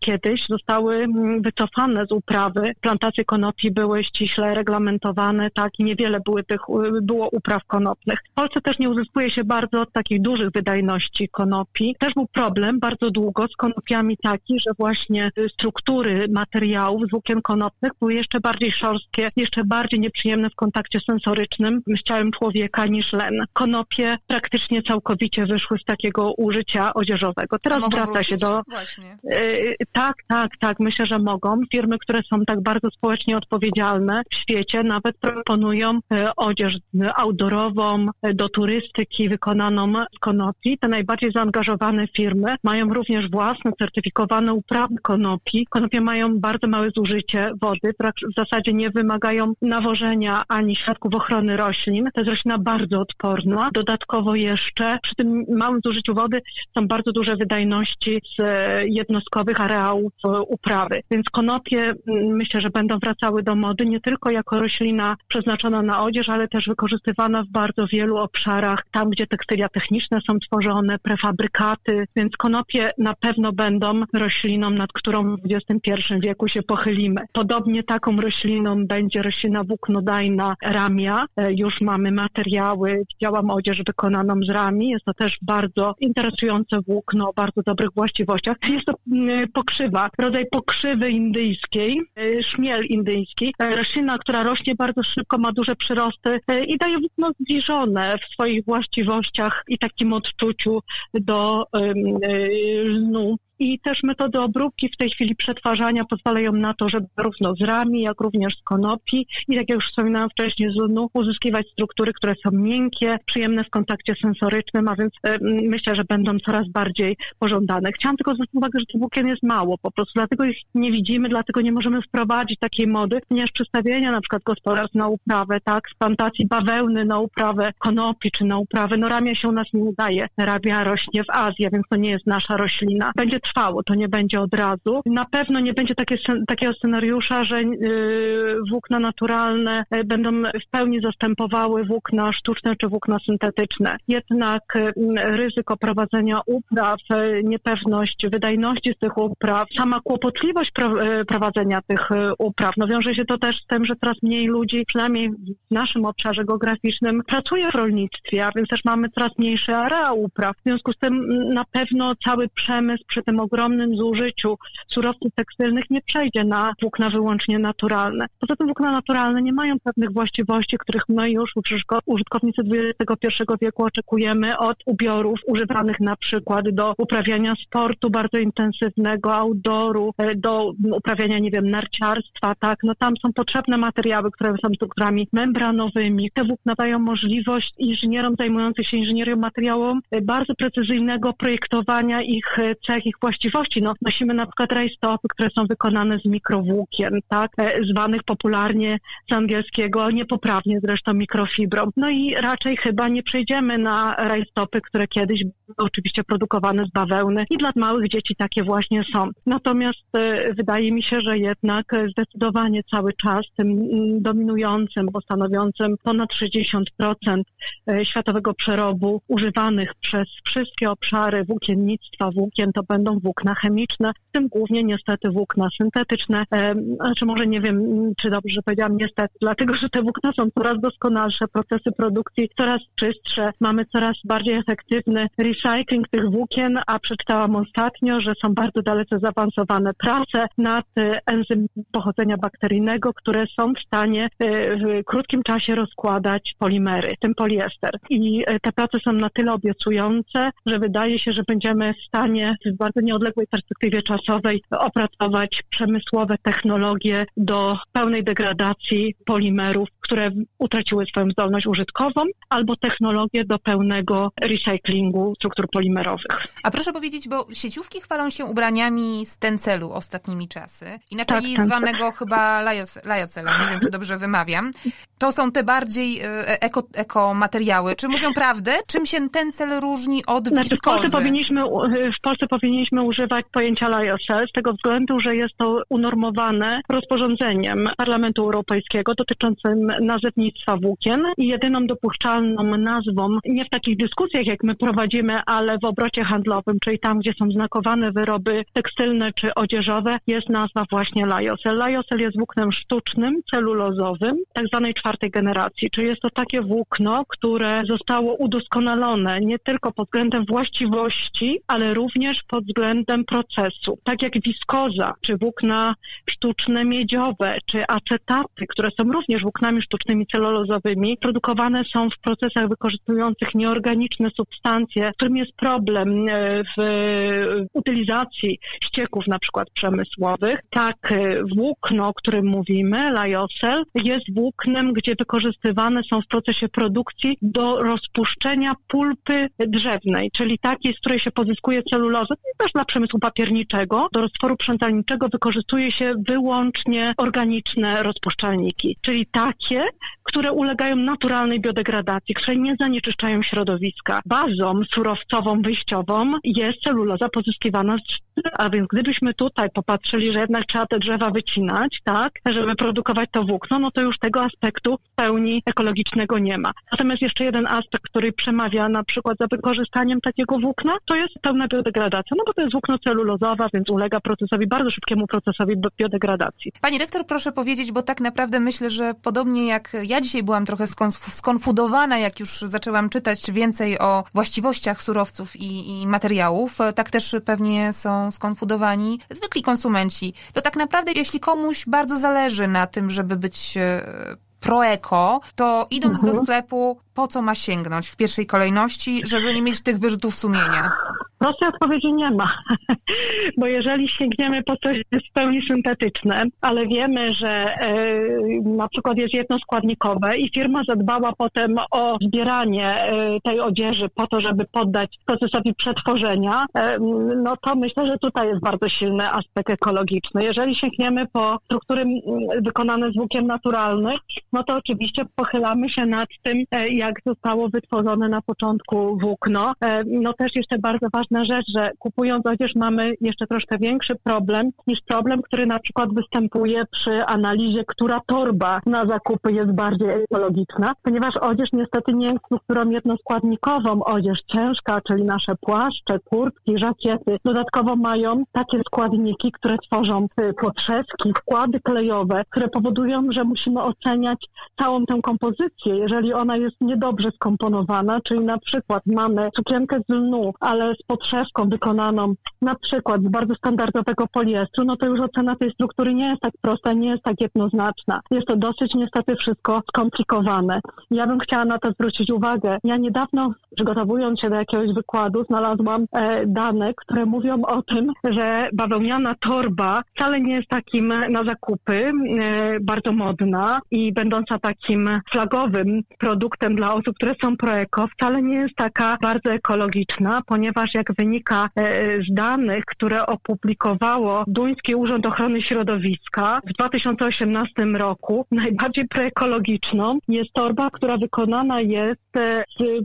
Speaker 4: kiedyś zostały wycofane z uprawy. Plantacje konopi były ściśle reglamentowane, tak, i niewiele były tych, było upraw konopnych. W Polsce też nie uzyskuje się bardzo od takich dużych wydajności konopi. Też był problem bardzo długo z konopiami taki, że właśnie struktury materiałów z włókien konopnych były jeszcze bardziej szorstkie, jeszcze bardziej nieprzyjemne w kontakcie sensorycznym z ciałem człowieka niż len. Konopie praktycznie całkowicie wyszły z takiego użycia odzieżowego. Teraz wraca się do...
Speaker 1: Właśnie.
Speaker 4: Yy, tak, tak, tak. Myślę, że mogą. Firmy, które są tak bardzo społecznie odpowiedzialne, świecie nawet proponują e, odzież outdoorową e, do turystyki wykonaną z konopi. Te najbardziej zaangażowane firmy mają również własne certyfikowane uprawy konopi. Konopie mają bardzo małe zużycie wody, w zasadzie nie wymagają nawożenia ani środków ochrony roślin. To jest roślina bardzo odporna. Dodatkowo jeszcze przy tym małym zużyciu wody są bardzo duże wydajności z e, jednostkowych areałów uprawy. Więc konopie myślę, że będą wracały do mody nie tylko jako roślina przeznaczona na odzież, ale też wykorzystywana w bardzo wielu obszarach, tam gdzie tekstylia techniczne są tworzone, prefabrykaty, więc konopie na pewno będą rośliną, nad którą w XXI wieku się pochylimy. Podobnie taką rośliną będzie roślina włóknodajna ramia. E, już mamy materiały, widziałam odzież wykonaną z rami. Jest to też bardzo interesujące włókno o bardzo dobrych właściwościach. Jest to mm, pokrzywa, rodzaj pokrzywy indyjskiej, e, szmiel indyjski. E, roślina, która rośnie bardzo szybko, ma duże przyrosty e, i daje włókno zbliżone w swoich właściwościach i takim odczuciu do lnu i też metody obróbki w tej chwili przetwarzania pozwalają na to, żeby zarówno z rami, jak również z konopi i tak jak już wspominałam wcześniej z lnu, uzyskiwać struktury, które są miękkie, przyjemne w kontakcie sensorycznym, a więc myślę, że będą coraz bardziej pożądane. Chciałam tylko zwrócić uwagę, że tych włókien jest mało po prostu, dlatego ich nie widzimy, dlatego nie możemy wprowadzić takiej mody, ponieważ przedstawienia na przykład gospodarstw na uprawę, tak, z plantacji bawełny na uprawę konopi czy na uprawę, no ramia się u nas nie udaje. Rabia rośnie w Azji, więc to nie jest nasza roślina. Będzie trwało, to nie będzie od razu. Na pewno nie będzie takie, takiego scenariusza, że włókna naturalne będą w pełni zastępowały włókna sztuczne czy włókna syntetyczne. Jednak ryzyko prowadzenia upraw, niepewność wydajności z tych upraw, sama kłopotliwość prowadzenia tych upraw, no wiąże się to też z tym, że coraz mniej ludzi, przynajmniej w naszym obszarze geograficznym, pracuje w rolnictwie, a więc też mamy coraz mniejszy areał upraw. W związku z tym na pewno cały przemysł przy tym ogromnym zużyciu surowców tekstylnych nie przejdzie na włókna wyłącznie naturalne. Poza tym włókna naturalne nie mają pewnych właściwości, których my już użytkownicy XXI wieku oczekujemy od ubiorów używanych na przykład do uprawiania sportu bardzo intensywnego, outdooru, e, do uprawiania, nie wiem, narciarstwa, tak, no tam są potrzebne materiały, które są strukturami membranowymi. Te włókna dają możliwość inżynierom zajmującym się inżynierią materiałową e, bardzo precyzyjnego projektowania ich e, cech, ich właściwości. No, nosimy na przykład rajstopy, które są wykonane z mikrowłókien, tak, zwanych popularnie z angielskiego, niepoprawnie zresztą mikrofibrą. No i raczej chyba nie przejdziemy na rajstopy, które kiedyś były oczywiście produkowane z bawełny i dla małych dzieci takie właśnie są. Natomiast wydaje mi się, że jednak zdecydowanie cały czas tym mm, dominującym, bo stanowiącym ponad 60% e, światowego przerobu używanych przez wszystkie obszary włókiennictwa, włókien to będą włókna chemiczne, w tym głównie niestety włókna syntetyczne. Znaczy może nie wiem, czy dobrze powiedziałam niestety, dlatego że te włókna są coraz doskonalsze, procesy produkcji coraz czystsze, mamy coraz bardziej efektywny recycling tych włókien, a przeczytałam ostatnio, że są bardzo dalece zaawansowane prace nad e, enzym pochodzenia bakteryjnego, które są w stanie e, w krótkim czasie rozkładać polimery, tym poliester. I e, te prace są na tyle obiecujące, że wydaje się, że będziemy w stanie w bardzo nieodległej perspektywie czasowej opracować przemysłowe technologie do pełnej degradacji polimerów, które utraciły swoją zdolność użytkową, albo technologie do pełnego recyklingu struktur polimerowych.
Speaker 1: A proszę powiedzieć, bo sieciówki chwalą się ubraniami z tencelu ostatnimi czasy, inaczej tak, zwanego chyba lajocelem, nie wiem, czy dobrze wymawiam. To są te bardziej e, eko, eko materiały. Czy mówią prawdę? Czym się tencel różni od znaczy?
Speaker 4: W Polsce, powinniśmy, w Polsce powinniśmy używać pojęcia lajocel z tego względu, że jest to unormowane rozporządzeniem Parlamentu Europejskiego dotyczącym nazewnictwa włókien i jedyną dopuszczalną nazwą, nie w takich dyskusjach, jak my prowadzimy, ale w obrocie handlowym, czyli tam, gdzie są znakowane wyroby tekstylne czy odzieżowe, jest nazwa właśnie lajocel. Lajocel jest włóknem sztucznym, celulozowym, tak zwanej czwartej generacji, czyli jest to takie włókno, które zostało udoskonalone nie tylko pod względem właściwości, ale również pod względem procesu. Tak jak wiskoza, czy włókna sztuczne miedziowe, czy acetaty, które są również włóknami sztucznymi celulozowymi, produkowane są w procesach wykorzystujących nieorganiczne substancje, którym jest problem e, w utylizacji ścieków na przykład przemysłowych. Tak e, włókno, o którym mówimy, lajocel, jest włóknem, gdzie wykorzystywane są w procesie produkcji do rozpuszczenia pulpy drzewnej, czyli takiej, z której się pozyskuje celulozę, też dla przemysłu papierniczego, do roztworu przędzalniczego wykorzystuje się wyłącznie organiczne rozpuszczalniki, czyli takie, które ulegają naturalnej biodegradacji, które nie zanieczyszczają środowiska. Bazą surowcową wyjściową jest celuloza pozyskiwana z a więc gdybyśmy tutaj popatrzyli, że jednak trzeba te drzewa wycinać, tak, żeby produkować to włókno, no to już tego aspektu w pełni ekologicznego nie ma. Natomiast jeszcze jeden aspekt, który przemawia na przykład za wykorzystaniem takiego włókna, to jest pełna biodegradacja, no bo to jest włókno celulozowe, więc ulega procesowi, bardzo szybkiemu procesowi biodegradacji.
Speaker 1: Pani rektor, proszę powiedzieć, bo tak naprawdę myślę, że podobnie jak ja dzisiaj byłam trochę skonfudowana, jak już zaczęłam czytać więcej o właściwościach surowców i, i materiałów, tak też pewnie są skonfudowani zwykli konsumenci. To tak naprawdę, jeśli komuś bardzo zależy na tym, żeby być e, proeko, to idąc mhm. do sklepu, po co ma sięgnąć w pierwszej kolejności, żeby nie mieć tych wyrzutów sumienia?
Speaker 4: Prostej odpowiedzi nie ma, bo jeżeli sięgniemy po coś w pełni syntetyczne, ale wiemy, że e, na przykład jest jednoskładnikowe i firma zadbała potem o zbieranie e, tej odzieży po to, żeby poddać procesowi przetworzenia, e, no to myślę, że tutaj jest bardzo silny aspekt ekologiczny. Jeżeli sięgniemy po struktury wykonane z włókien naturalnych, no to oczywiście pochylamy się nad tym, jak zostało wytworzone na początku włókno. No też jeszcze bardzo ważne ważna rzecz, że kupując odzież mamy jeszcze troszkę większy problem niż problem, który na przykład występuje przy analizie, która torba na zakupy jest bardziej ekologiczna, ponieważ odzież niestety nie jest strukturą jednoskładnikową. Odzież ciężka, czyli nasze płaszcze, kurtki, żakiety, dodatkowo mają takie składniki, które tworzą y, podszewki, składy klejowe, które powodują, że musimy oceniać całą tę kompozycję. Jeżeli ona jest niedobrze skomponowana, czyli na przykład mamy sukienkę z lnu, ale z podszewką wykonaną na przykład z bardzo standardowego poliestru, no to już ocena tej struktury nie jest tak prosta, nie jest tak jednoznaczna. Jest to dosyć niestety wszystko skomplikowane. Ja bym chciała na to zwrócić uwagę. Ja niedawno, przygotowując się do jakiegoś wykładu, znalazłam e, dane, które mówią o tym, że bawełniana torba wcale nie jest takim na zakupy e, bardzo modna i będąca takim flagowym produktem dla osób, które są proeko, wcale nie jest taka bardzo ekologiczna, ponieważ jak wynika e, z danych, które opublikowało Duński Urząd Ochrony Środowiska w 2018 roku, najbardziej proekologiczną. Jest torba, która wykonana jest e, z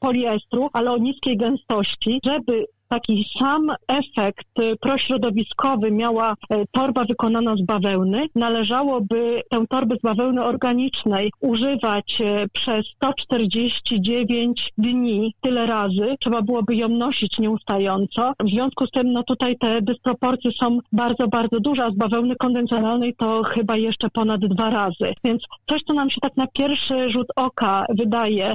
Speaker 4: poliestru, ale o niskiej gęstości, żeby taki sam efekt prośrodowiskowy miała e, torba wykonana z bawełny, należałoby tę torbę z bawełny organicznej używać e, przez 149 dni tyle razy. Trzeba byłoby ją nosić nieustająco. W związku z tym, no tutaj te dysproporcje są bardzo, bardzo duże, a z bawełny konwencjonalnej to chyba jeszcze ponad dwa razy. Więc coś, co nam się tak na pierwszy rzut oka wydaje,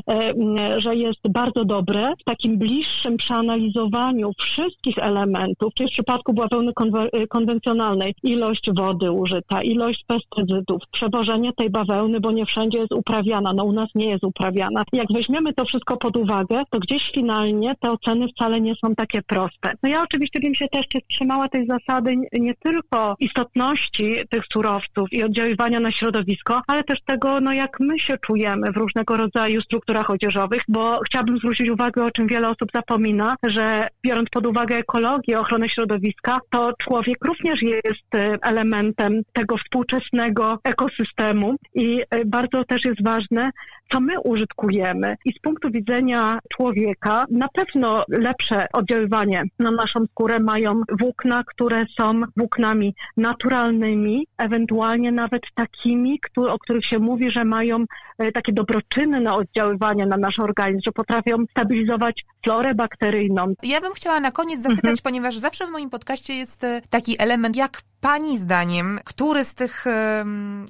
Speaker 4: że jest bardzo dobre, w takim bliższym przeanalizowaniu wszystkich elementów, czyli w przypadku bawełny y, konwencjonalnej, ilość wody użyta, ilość pestycydów, przewożenie tej bawełny, bo nie wszędzie jest uprawiana, no u nas nie jest uprawiana. Jak weźmiemy to wszystko pod uwagę, to gdzieś finalnie te oceny wcale nie są takie proste. No ja oczywiście bym się też trzymała tej zasady nie tylko istotności tych surowców i oddziaływania na środowisko, ale też tego, no jak my się czujemy w różnego rodzaju strukturach odzieżowych, bo chciałabym zwrócić uwagę, o czym wiele osób zapomina, że biorąc pod uwagę ekologię, ochronę środowiska, to człowiek również jest e, elementem tego współczesnego ekosystemu i e, bardzo też jest ważne, co my użytkujemy. I z punktu widzenia człowieka na pewno lepsze oddziaływanie na naszą skórę mają włókna, które są włóknami naturalnymi, ewentualnie nawet takimi, o których się mówi, że mają e, takie dobroczynne oddziaływanie na nasz organizm, że potrafią stabilizować florę bakteryjną.
Speaker 1: Ja bym chciała na koniec zapytać, mhm. ponieważ zawsze w moim podcaście jest e, taki element, jak Pani zdaniem, który z tych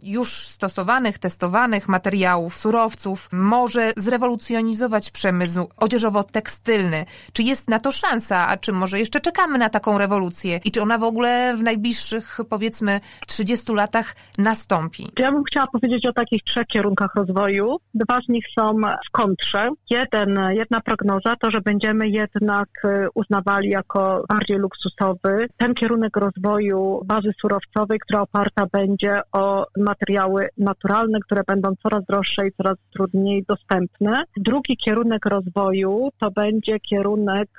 Speaker 1: już stosowanych, testowanych materiałów, surowców może zrewolucjonizować przemysł odzieżowo-tekstylny? Czy jest na to szansa, a czy może jeszcze czekamy na taką rewolucję? I czy ona w ogóle w najbliższych, powiedzmy, 30 latach nastąpi?
Speaker 4: Ja bym chciała powiedzieć o takich trzech kierunkach rozwoju. Dwa z nich są w kontrze. Jeden, jedna prognoza to, że będziemy jednak e, uznawali jako bardziej luksusowy ten kierunek rozwoju bazy surowcowej, która oparta będzie o materiały naturalne, które będą coraz droższe i coraz trudniej dostępne. Drugi kierunek rozwoju to będzie kierunek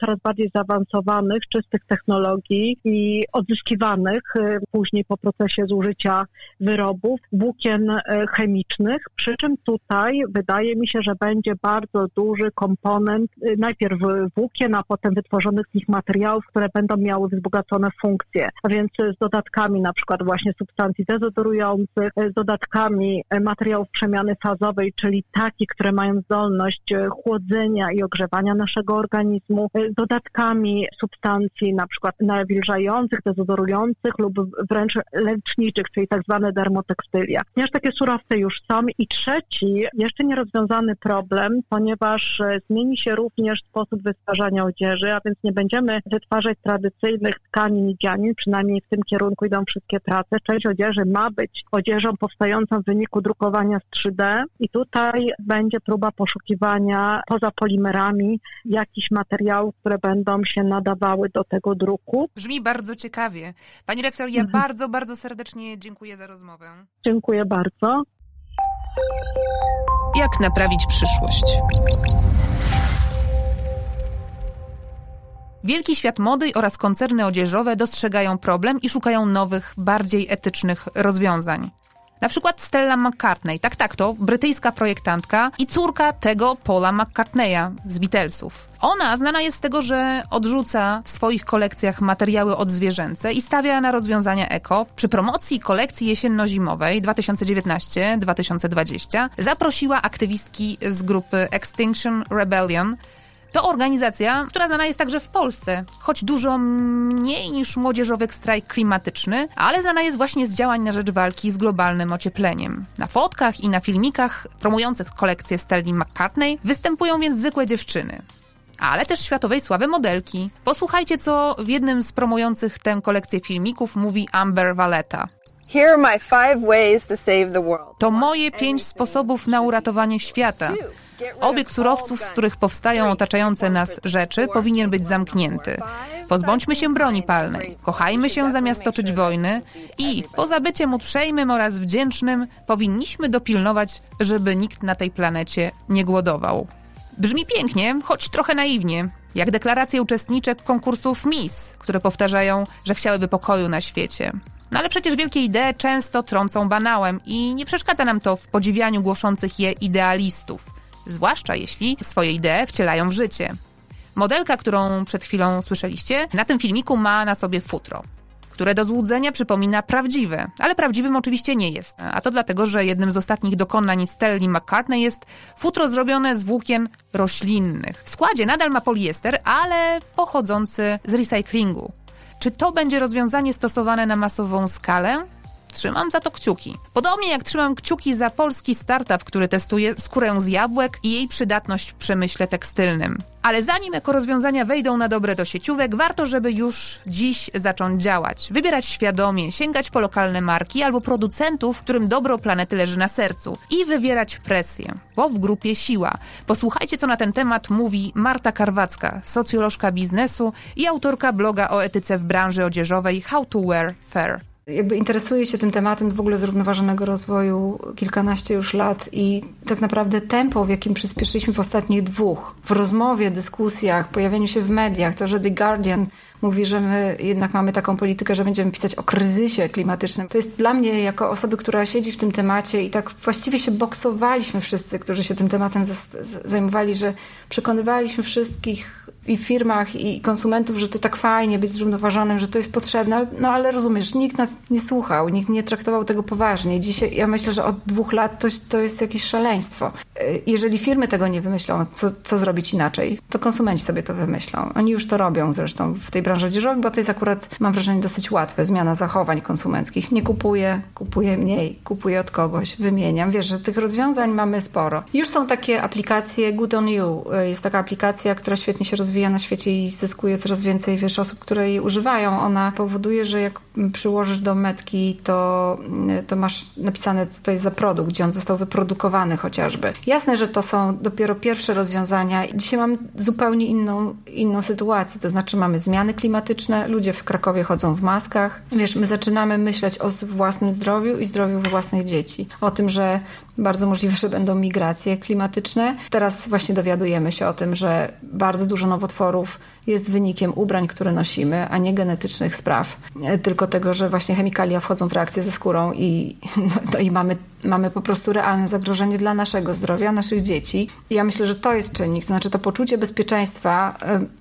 Speaker 4: coraz bardziej zaawansowanych, czystych technologii i odzyskiwanych później po procesie zużycia wyrobów włókien e, chemicznych, przy czym tutaj wydaje mi się, że będzie bardzo duży komponent e, najpierw włókien, a potem wytworzonych z nich materiałów, które będą miały wzbogacone funkcje więc z dodatkami na przykład właśnie substancji dezodorujących, z dodatkami materiałów przemiany fazowej, czyli takich, które mają zdolność chłodzenia i ogrzewania naszego organizmu, z dodatkami substancji na przykład nawilżających, dezodorujących lub wręcz leczniczych, czyli tak zwane dermotekstylia. Ponieważ takie surowce już są. I trzeci, jeszcze nierozwiązany problem, ponieważ zmieni się również sposób wytwarzania odzieży, a więc nie będziemy wytwarzać tradycyjnych tkanin i dzianin, przynajmniej w tym kierunku idą wszystkie prace. Część odzieży ma być odzieżą powstającą w wyniku drukowania z 3D i tutaj będzie próba poszukiwania poza polimerami jakichś materiałów, które będą się nadawały do tego druku.
Speaker 1: Brzmi bardzo ciekawie. Pani rektor, ja mhm. bardzo, bardzo serdecznie dziękuję za rozmowę.
Speaker 4: Dziękuję bardzo.
Speaker 1: Jak naprawić przyszłość? Wielki świat mody oraz koncerny odzieżowe dostrzegają problem i szukają nowych, bardziej etycznych rozwiązań. Na przykład Stella McCartney, tak, tak, to brytyjska projektantka i córka tego Paula McCartneya z Beatlesów. Ona znana jest z tego, że odrzuca w swoich kolekcjach materiały odzwierzęce i stawia na rozwiązania eko. Przy promocji kolekcji jesienno-zimowej 2019-2020 zaprosiła aktywistki z grupy Extinction Rebellion, to organizacja, która znana jest także w Polsce, choć dużo mniej niż młodzieżowy strajk klimatyczny, ale znana jest właśnie z działań na rzecz walki z globalnym ociepleniem. Na fotkach i na filmikach promujących kolekcję Stelli McCartney występują więc zwykłe dziewczyny ale też światowej sławy modelki. Posłuchajcie, co w jednym z promujących tę kolekcję filmików mówi Amber Valletta. To moje pięć sposobów na uratowanie świata. Obieg surowców, z których powstają otaczające nas rzeczy, powinien być zamknięty. Pozbądźmy się broni palnej, kochajmy się zamiast toczyć wojny i, poza byciem uprzejmym oraz wdzięcznym, powinniśmy dopilnować, żeby nikt na tej planecie nie głodował. Brzmi pięknie, choć trochę naiwnie, jak deklaracje uczestniczek konkursów Miss, które powtarzają, że chciałyby pokoju na świecie. No ale przecież wielkie idee często trącą banałem i nie przeszkadza nam to w podziwianiu głoszących je idealistów zwłaszcza jeśli swoje idee wcielają w życie. Modelka, którą przed chwilą słyszeliście, na tym filmiku ma na sobie futro, które do złudzenia przypomina prawdziwe, ale prawdziwym oczywiście nie jest. A to dlatego, że jednym z ostatnich dokonań Stelli McCartney jest futro zrobione z włókien roślinnych. W składzie nadal ma poliester, ale pochodzący z recyklingu. Czy to będzie rozwiązanie stosowane na masową skalę? Trzymam za to kciuki. Podobnie jak trzymam kciuki za polski startup, który testuje skórę z jabłek i jej przydatność w przemyśle tekstylnym. Ale zanim rozwiązania wejdą na dobre do sieciówek, warto, żeby już dziś zacząć działać. Wybierać świadomie, sięgać po lokalne marki albo producentów, którym dobro planety leży na sercu i wywierać presję, bo w grupie siła. Posłuchajcie, co na ten temat mówi Marta Karwacka, socjolożka biznesu i autorka bloga o etyce w branży odzieżowej How to Wear Fair.
Speaker 5: Jakby interesuję się tym tematem w ogóle zrównoważonego rozwoju kilkanaście już lat i tak naprawdę tempo, w jakim przyspieszyliśmy w ostatnich dwóch, w rozmowie, dyskusjach, pojawieniu się w mediach, to, że The Guardian mówi, że my jednak mamy taką politykę, że będziemy pisać o kryzysie klimatycznym. To jest dla mnie, jako osoby, która siedzi w tym temacie i tak właściwie się boksowaliśmy wszyscy, którzy się tym tematem zajmowali, że przekonywaliśmy wszystkich i firmach, i konsumentów, że to tak fajnie być zrównoważonym, że to jest potrzebne. No ale rozumiesz, nikt nas nie słuchał, nikt nie traktował tego poważnie. Dzisiaj ja myślę, że od dwóch lat to, to jest jakieś szaleństwo. Jeżeli firmy tego nie wymyślą, co, co zrobić inaczej, to konsumenci sobie to wymyślą. Oni już to robią zresztą w tej branży odzieżowej, bo to jest akurat, mam wrażenie, dosyć łatwe. Zmiana zachowań konsumenckich. Nie kupuję, kupuję mniej, kupuję od kogoś, wymieniam. Wiesz, że tych rozwiązań mamy sporo. Już są takie aplikacje Good on You. Jest taka aplikacja, która świetnie się rozwija na świecie i zyskuje coraz więcej, wiesz, osób, które jej używają. Ona powoduje, że jak przyłożysz do metki, to, to masz napisane, co to jest za produkt, gdzie on został wyprodukowany chociażby. Jasne, że to są dopiero pierwsze rozwiązania. Dzisiaj mam zupełnie inną, inną sytuację, to znaczy mamy zmiany klimatyczne, ludzie w Krakowie chodzą w maskach. Wiesz, my zaczynamy myśleć o własnym zdrowiu i zdrowiu własnych dzieci. O tym, że bardzo możliwe, że będą migracje klimatyczne. Teraz właśnie dowiadujemy się o tym, że bardzo dużo nowotworów jest wynikiem ubrań, które nosimy, a nie genetycznych spraw, tylko tego, że właśnie chemikalia wchodzą w reakcję ze skórą i, no, i mamy, mamy po prostu realne zagrożenie dla naszego zdrowia, naszych dzieci. I ja myślę, że to jest czynnik, to znaczy to poczucie bezpieczeństwa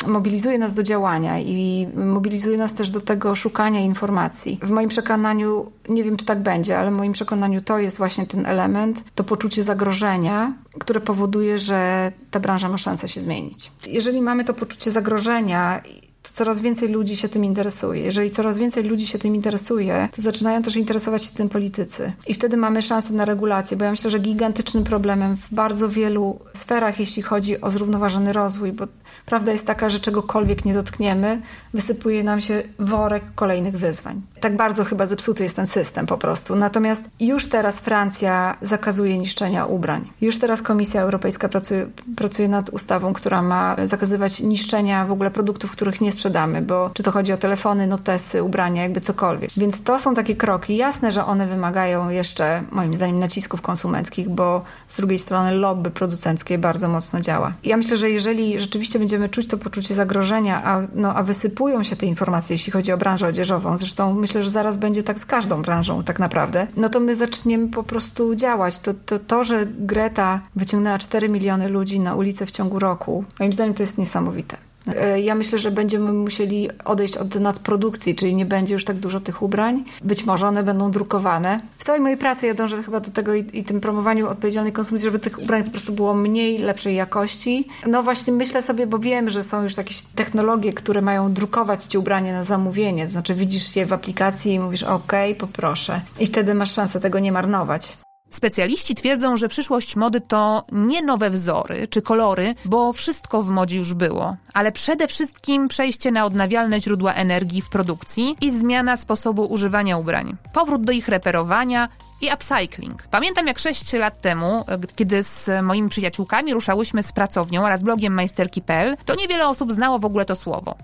Speaker 5: mobilizuje nas do działania i mobilizuje nas też do tego szukania informacji. W moim przekonaniu, nie wiem czy tak będzie, ale w moim przekonaniu to jest właśnie ten element, to poczucie zagrożenia, które powoduje, że ta branża ma szansę się zmienić. Jeżeli mamy to poczucie zagrożenia, to coraz więcej ludzi się tym interesuje. Jeżeli coraz więcej ludzi się tym interesuje, to zaczynają też interesować się tym politycy. I wtedy mamy szansę na regulację, bo ja myślę, że gigantycznym problemem w bardzo wielu sferach, jeśli chodzi o zrównoważony rozwój, bo Prawda jest taka, że czegokolwiek nie dotkniemy, wysypuje nam się worek kolejnych wyzwań. Tak bardzo chyba zepsuty jest ten system po prostu. Natomiast już teraz Francja zakazuje niszczenia ubrań. Już teraz Komisja Europejska pracuje, pracuje nad ustawą, która ma zakazywać niszczenia w ogóle produktów, których nie, sprzedamy, bo czy to chodzi o telefony, notesy, ubrania, jakby cokolwiek. Więc to są takie kroki. Jasne, że one wymagają jeszcze, moim zdaniem, nacisków konsumenckich, bo z drugiej strony lobby producenckie bardzo mocno działa. Ja myślę, że jeżeli rzeczywiście będziemy czuć to poczucie zagrożenia, a, no, a wysypują się te informacje, jeśli chodzi o branżę odzieżową, zresztą myślę, że zaraz będzie tak z każdą branżą tak naprawdę, no to my zaczniemy po prostu działać. To, to, to że Greta wyciągnęła 4 miliony ludzi na ulicę w ciągu roku, moim zdaniem to jest niesamowite. E, ja myślę, że będziemy musieli odejść od nadprodukcji, czyli nie będzie już tak dużo tych ubrań. Być może one będą drukowane. W całej mojej pracy ja dążę chyba do tego i, i tym promowaniu odpowiedzialnej konsumpcji, żeby tych ubrań po prostu było mniej, lepszej jakości. No właśnie myślę sobie, bo wiem, że są już jakieś technologie, które mają drukować ci ubranie na zamówienie. To znaczy widzisz je w aplikacji i mówisz ok, poproszę. I wtedy masz szansę tego nie marnować.
Speaker 1: Specjaliści twierdzą, że przyszłość mody to nie nowe wzory czy kolory, bo wszystko w modzie już było, ale przede wszystkim przejście na odnawialne źródła energii w produkcji i zmiana sposobu używania ubrań. Powrót do ich reperowania, i upcycling. Pamiętam jak 6 lat temu, kiedy z moimi przyjaciółkami ruszałyśmy z pracownią oraz blogiem majsterki.pl, to niewiele osób znało w ogóle to słowo.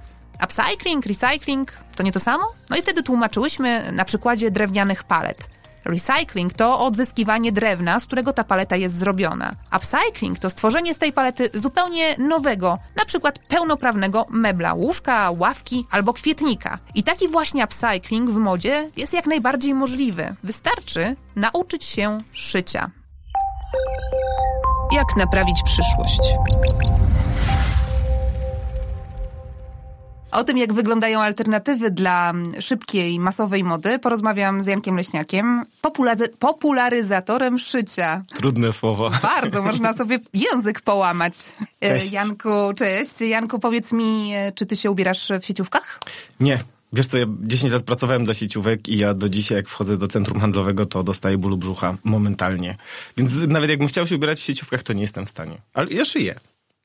Speaker 1: Upcycling, recycling to nie to samo? No i wtedy tłumaczyłyśmy na przykładzie drewnianych palet. Recycling to odzyskiwanie drewna, z którego ta paleta jest zrobiona. Upcycling to stworzenie z tej palety zupełnie nowego, na przykład pełnoprawnego mebla, łóżka, ławki albo kwietnika. I taki właśnie upcycling w modzie jest jak najbardziej możliwy. Wystarczy nauczyć się szycia. Jak naprawić przyszłość? O tym, jak wyglądają alternatywy dla szybkiej, masowej mody, porozmawiam z Jankiem Leśniakiem, popularyzatorem szycia.
Speaker 6: Trudne słowo.
Speaker 1: Bardzo, można sobie język połamać. E, cześć. Janku, cześć. Janku, powiedz mi, e, czy ty się ubierasz w sieciówkach?
Speaker 6: Nie. Wiesz co, ja 10 lat pracowałem dla sieciówek i ja do dzisiaj, jak wchodzę do centrum handlowego, to dostaję bólu brzucha momentalnie. Więc nawet jakbym chciał się ubierać w sieciówkach, to nie jestem w stanie. Ale ja szyję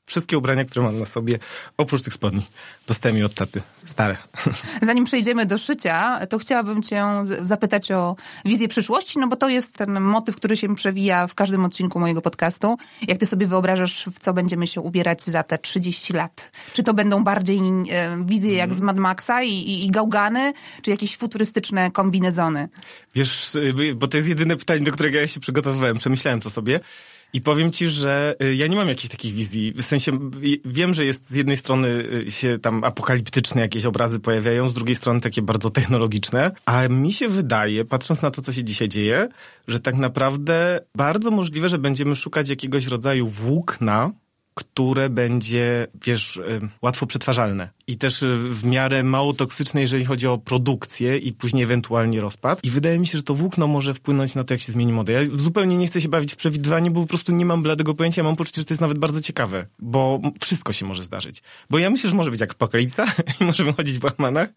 Speaker 6: wszystkie ubrania, które mam na sobie, oprócz tych spodni. Dostałem je od taty. Stare.
Speaker 1: Zanim przejdziemy do szycia, to chciałabym cię zapytać o wizję przyszłości, no bo to jest ten motyw, który się przewija w każdym odcinku mojego podcastu. Jak ty sobie wyobrażasz, w co będziemy się ubierać za te 30 lat? Czy to będą bardziej e, wizje jak z Mad Maxa i, i, i gałgany, czy jakieś futurystyczne kombinezony?
Speaker 6: Wiesz, y, bo to jest jedyne pytanie, do którego ja się przygotowywałem. Przemyślałem to sobie. I powiem ci, że y, ja nie mam jakichś takich wizji. W sensie wiem, że jest z jednej strony y, się tam apokaliptyczne jakieś obrazy pojawiają, z drugiej strony takie bardzo technologiczne. A mi się wydaje, patrząc na to, co się dzisiaj dzieje, że tak naprawdę bardzo możliwe, że będziemy szukać jakiegoś rodzaju włókna, które będzie, wiesz, łatwo przetwarzalne i też w miarę mało toksyczne, jeżeli chodzi o produkcję i później ewentualnie rozpad. I wydaje mi się, że to włókno może wpłynąć na to, jak się zmieni moda. Ja zupełnie nie chcę się bawić w przewidywanie, bo po prostu nie mam bladego pojęcia. Mam poczucie, że to jest nawet bardzo ciekawe, bo wszystko się może zdarzyć. Bo ja myślę, że może być jak apokalipsa i możemy chodzić w łachmanach,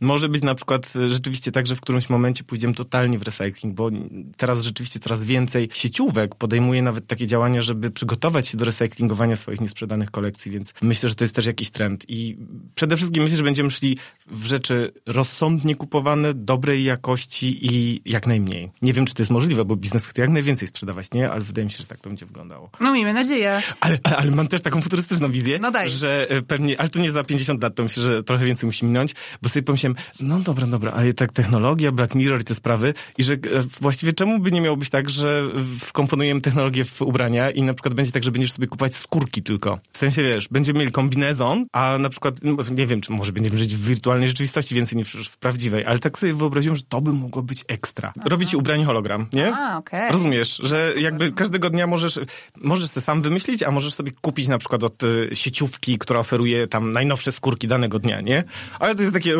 Speaker 6: może być na przykład e, rzeczywiście tak, że w którymś momencie pójdziemy totalnie w recycling, bo teraz rzeczywiście coraz więcej sieciówek podejmuje nawet takie działania, żeby przygotować się do recyklingowania swoich niesprzedanych kolekcji, więc myślę, że to jest też jakiś trend. I przede wszystkim myślę, że będziemy szli w rzeczy rozsądnie kupowane, dobrej jakości i jak najmniej. Nie wiem, czy to jest możliwe, bo biznes chce jak najwięcej sprzedawać, nie? Ale wydaje mi się, że tak to będzie wyglądało.
Speaker 1: No miejmy nadzieję.
Speaker 6: Ale, ale, ale mam też taką futurystyczną wizję,
Speaker 1: no daj.
Speaker 6: że e, pewnie, ale to nie za 50 lat, to myślę, że trochę więcej musi minąć, bo sobie pomyślałem, no dobra, dobra, a tak technologia, Black Mirror i te sprawy i że e, właściwie czemu by nie miało być tak, że wkomponujemy technologię w ubrania i na przykład będzie tak, że będziesz sobie kupować skórki tylko. W sensie, wiesz, będziemy mieli kombinezon, a na przykład, no, nie wiem, czy może będziemy żyć w wirtualnej rzeczywistości więcej niż w prawdziwej, ale tak sobie wyobraziłem, że to by mogło być ekstra. Aha. Robić ubranie hologram, nie?
Speaker 1: A, okay.
Speaker 6: Rozumiesz, że jakby każdego dnia możesz, możesz sobie sam wymyślić, a możesz sobie kupić na przykład od y, sieciówki, która oferuje tam najnowsze skórki danego dnia, nie? Ale to jest takie,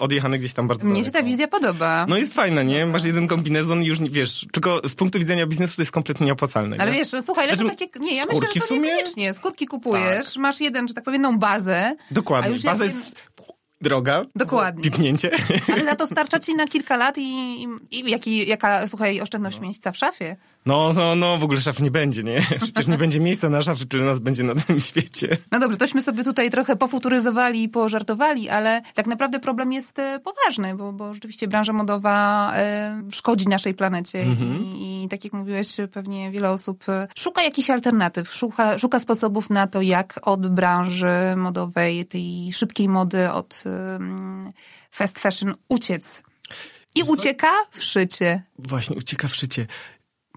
Speaker 6: odjechane gdzieś tam bardzo
Speaker 1: Mnie się ta wizja podoba.
Speaker 6: No jest fajna, nie? Masz jeden kombinezon i już, nie, wiesz, tylko z punktu widzenia biznesu to jest kompletnie nieopłacalne.
Speaker 1: Ale nie? wiesz, słuchaj, znaczy, takie, nie, ja myślę, że to sumie... niekoniecznie. Skórki kupujesz, tak. masz jeden, że tak powiem, jedną bazę.
Speaker 6: Dokładnie, baza jest droga.
Speaker 1: Dokładnie.
Speaker 6: Pipnięcie.
Speaker 1: Ale za to starcza ci na kilka lat i, i, i jaki, jaka, słuchaj, oszczędność miejsca w szafie.
Speaker 6: No, no, no, w ogóle szaf nie będzie, nie? Przecież nie będzie miejsca na szafy, tyle nas będzie na tym świecie.
Speaker 1: No dobrze, tośmy sobie tutaj trochę pofuturyzowali i pożartowali, ale tak naprawdę problem jest e, poważny, bo, bo rzeczywiście branża modowa e, szkodzi naszej planecie
Speaker 6: Mhm.
Speaker 1: I, i tak jak mówiłeś, pewnie wiele osób e, szuka jakichś alternatyw, szuka, szuka sposobów na to, jak od branży modowej, tej szybkiej mody, od fast fashion uciec. I ucieka w szycie,
Speaker 6: Właśnie, ucieka w szycie.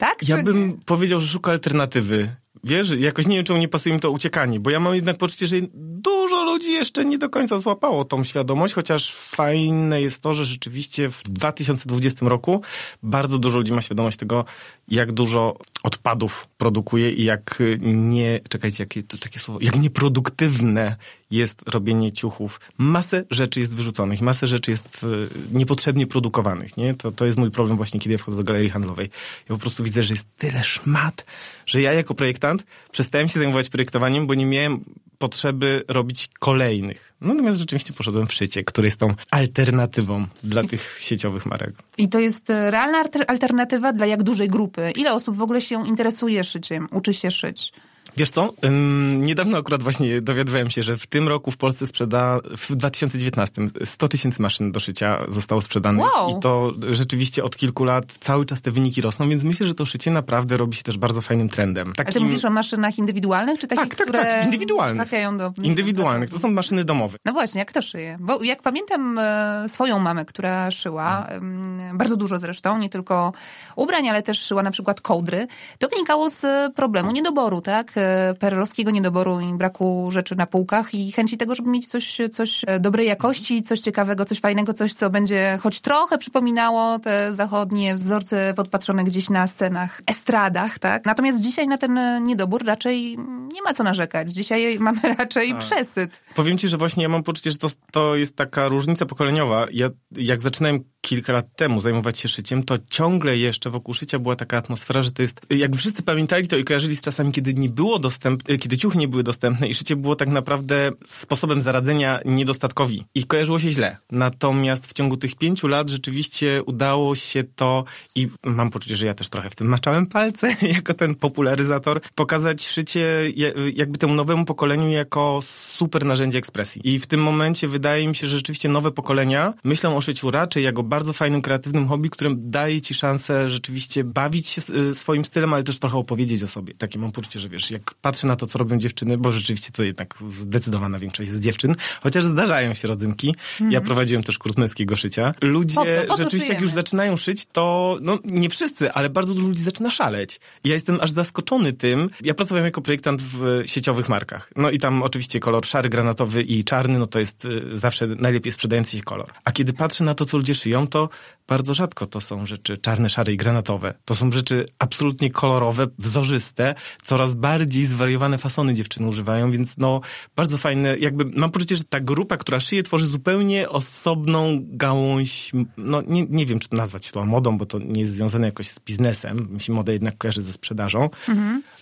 Speaker 1: Tak?
Speaker 6: Ja bym powiedział, że szuka alternatywy. Wiesz, jakoś nie wiem, czemu nie pasuje mi to uciekanie, bo ja mam jednak poczucie, że dużo ludzi jeszcze nie do końca złapało tą świadomość, chociaż fajne jest to, że rzeczywiście w 2020 roku bardzo dużo ludzi ma świadomość tego, jak dużo odpadów produkuje i jak nie, czekajcie, jakie to takie słowo, jak nieproduktywne jest robienie ciuchów. Masę rzeczy jest wyrzuconych, masę rzeczy jest e, niepotrzebnie produkowanych, nie? To, to jest mój problem właśnie, kiedy ja wchodzę do galerii handlowej. Ja po prostu widzę, że jest tyle szmat, że ja jako projektant przestałem się zajmować projektowaniem, bo nie miałem potrzeby robić kolejnych. No, Natomiast rzeczywiście poszedłem w szycie, które jest tą alternatywą dla tych sieciowych marek.
Speaker 1: I to jest e, realna alter- alternatywa dla jak dużej grupy? Ile osób w ogóle się interesuje szyciem, uczy się szyć?
Speaker 6: Wiesz co? Ym, niedawno akurat właśnie dowiadywałem się, że w tym roku w Polsce sprzeda, w 2019 100 tysięcy maszyn do szycia zostało sprzedanych
Speaker 1: Wow.
Speaker 6: i to rzeczywiście od kilku lat cały czas te wyniki rosną, więc myślę, że to szycie naprawdę robi się też bardzo fajnym trendem.
Speaker 1: Ale ty
Speaker 6: Takim-
Speaker 1: mówisz o maszynach indywidualnych, czy takich,
Speaker 6: Tak, tak,
Speaker 1: które
Speaker 6: tak, indywidualnych.
Speaker 1: trafiają do...
Speaker 6: Indywidualnych, to są maszyny domowe.
Speaker 1: No właśnie, jak to szyje? Bo jak pamiętam e, swoją mamę, która szyła, em, bardzo dużo zresztą, nie tylko ubrań, ale też szyła na przykład kołdry, to wynikało z problemu niedoboru, tak? E, Perelowskiego niedoboru i braku rzeczy na półkach i chęci tego, żeby mieć coś, coś e, dobrej jakości, coś ciekawego, coś fajnego, coś, co będzie choć trochę przypominało te zachodnie wzorce podpatrzone gdzieś na scenach, estradach, tak? Natomiast dzisiaj na ten niedobór raczej nie ma co narzekać. Dzisiaj mamy raczej przesyt.
Speaker 6: Powiem ci, że właśnie ja mam poczucie, że to, to jest taka różnica pokoleniowa. Ja, jak zaczynałem kilka lat temu zajmować się szyciem, to ciągle jeszcze wokół szycia była taka atmosfera, że to jest, jakby wszyscy pamiętali to i kojarzyli z czasami, kiedy nie było dostępne, kiedy ciuchy nie były dostępne i szycie było tak naprawdę sposobem zaradzenia niedostatkowi. I kojarzyło się źle. Natomiast w ciągu tych pięciu lat rzeczywiście udało się to i mam poczucie, że ja też trochę w tym maczałem palce, jako ten popularyzator, pokazać szycie jakby temu nowemu pokoleniu jako super narzędzie ekspresji. I w tym momencie wydaje mi się, że rzeczywiście nowe pokolenia myślą o szyciu raczej jako bardzo fajnym, kreatywnym hobby, którym daje ci szansę rzeczywiście bawić się y, swoim stylem, ale też trochę opowiedzieć o sobie. Takie mam poczucie, że wiesz, jak patrzę na to, co robią dziewczyny, bo rzeczywiście to jednak zdecydowana większość jest dziewczyn, chociaż zdarzają się rodzynki. Ja prowadziłem też kurs męskiego szycia. Ludzie
Speaker 1: Po co? Po co
Speaker 6: rzeczywiście, jak już zaczynają szyć, to no nie wszyscy, ale bardzo dużo ludzi zaczyna szaleć. Ja jestem aż zaskoczony tym. Ja pracowałem jako projektant w sieciowych markach. No i tam oczywiście kolor szary, granatowy i czarny, no to jest e, zawsze najlepiej sprzedający się kolor. A kiedy patrzę na to, co ludzie szyją, to bardzo rzadko to są rzeczy czarne, szare i granatowe. To są rzeczy absolutnie kolorowe, wzorzyste, coraz bardziej zwariowane fasony dziewczyny używają, więc no bardzo fajne, jakby mam poczucie, że ta grupa, która szyje, tworzy zupełnie osobną gałąź, no nie, nie wiem, czy to nazwać to modą, bo to nie jest związane jakoś z biznesem, mi się moda jednak kojarzy ze sprzedażą,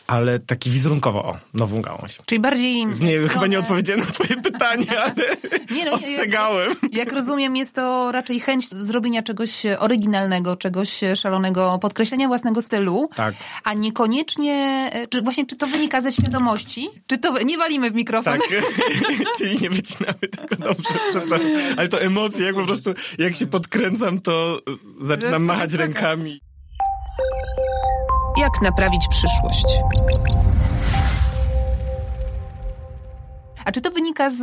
Speaker 6: ale taki wizerunkowo, o, nową gałąź.
Speaker 1: Czyli bardziej...
Speaker 6: Nie,
Speaker 1: stronę-
Speaker 6: chyba nie odpowiedziałem na twoje pytanie, ale
Speaker 1: Nie, no,
Speaker 6: ostrzegałem.
Speaker 1: Jak, jak rozumiem, jest to raczej chęć zrobienia czegoś oryginalnego, czegoś szalonego, podkreślenia własnego stylu,
Speaker 6: Tak.
Speaker 1: a niekoniecznie, e, czy właśnie czy to wynika ze świadomości, czy to, nie walimy w mikrofon,
Speaker 6: Tak, czyli nie wycinamy tego dobrze, przepraszam. Ale to emocje, jak po prostu, jak się podkręcam, to zaczynam machać rękami.
Speaker 1: Jak naprawić przyszłość? A czy to wynika z,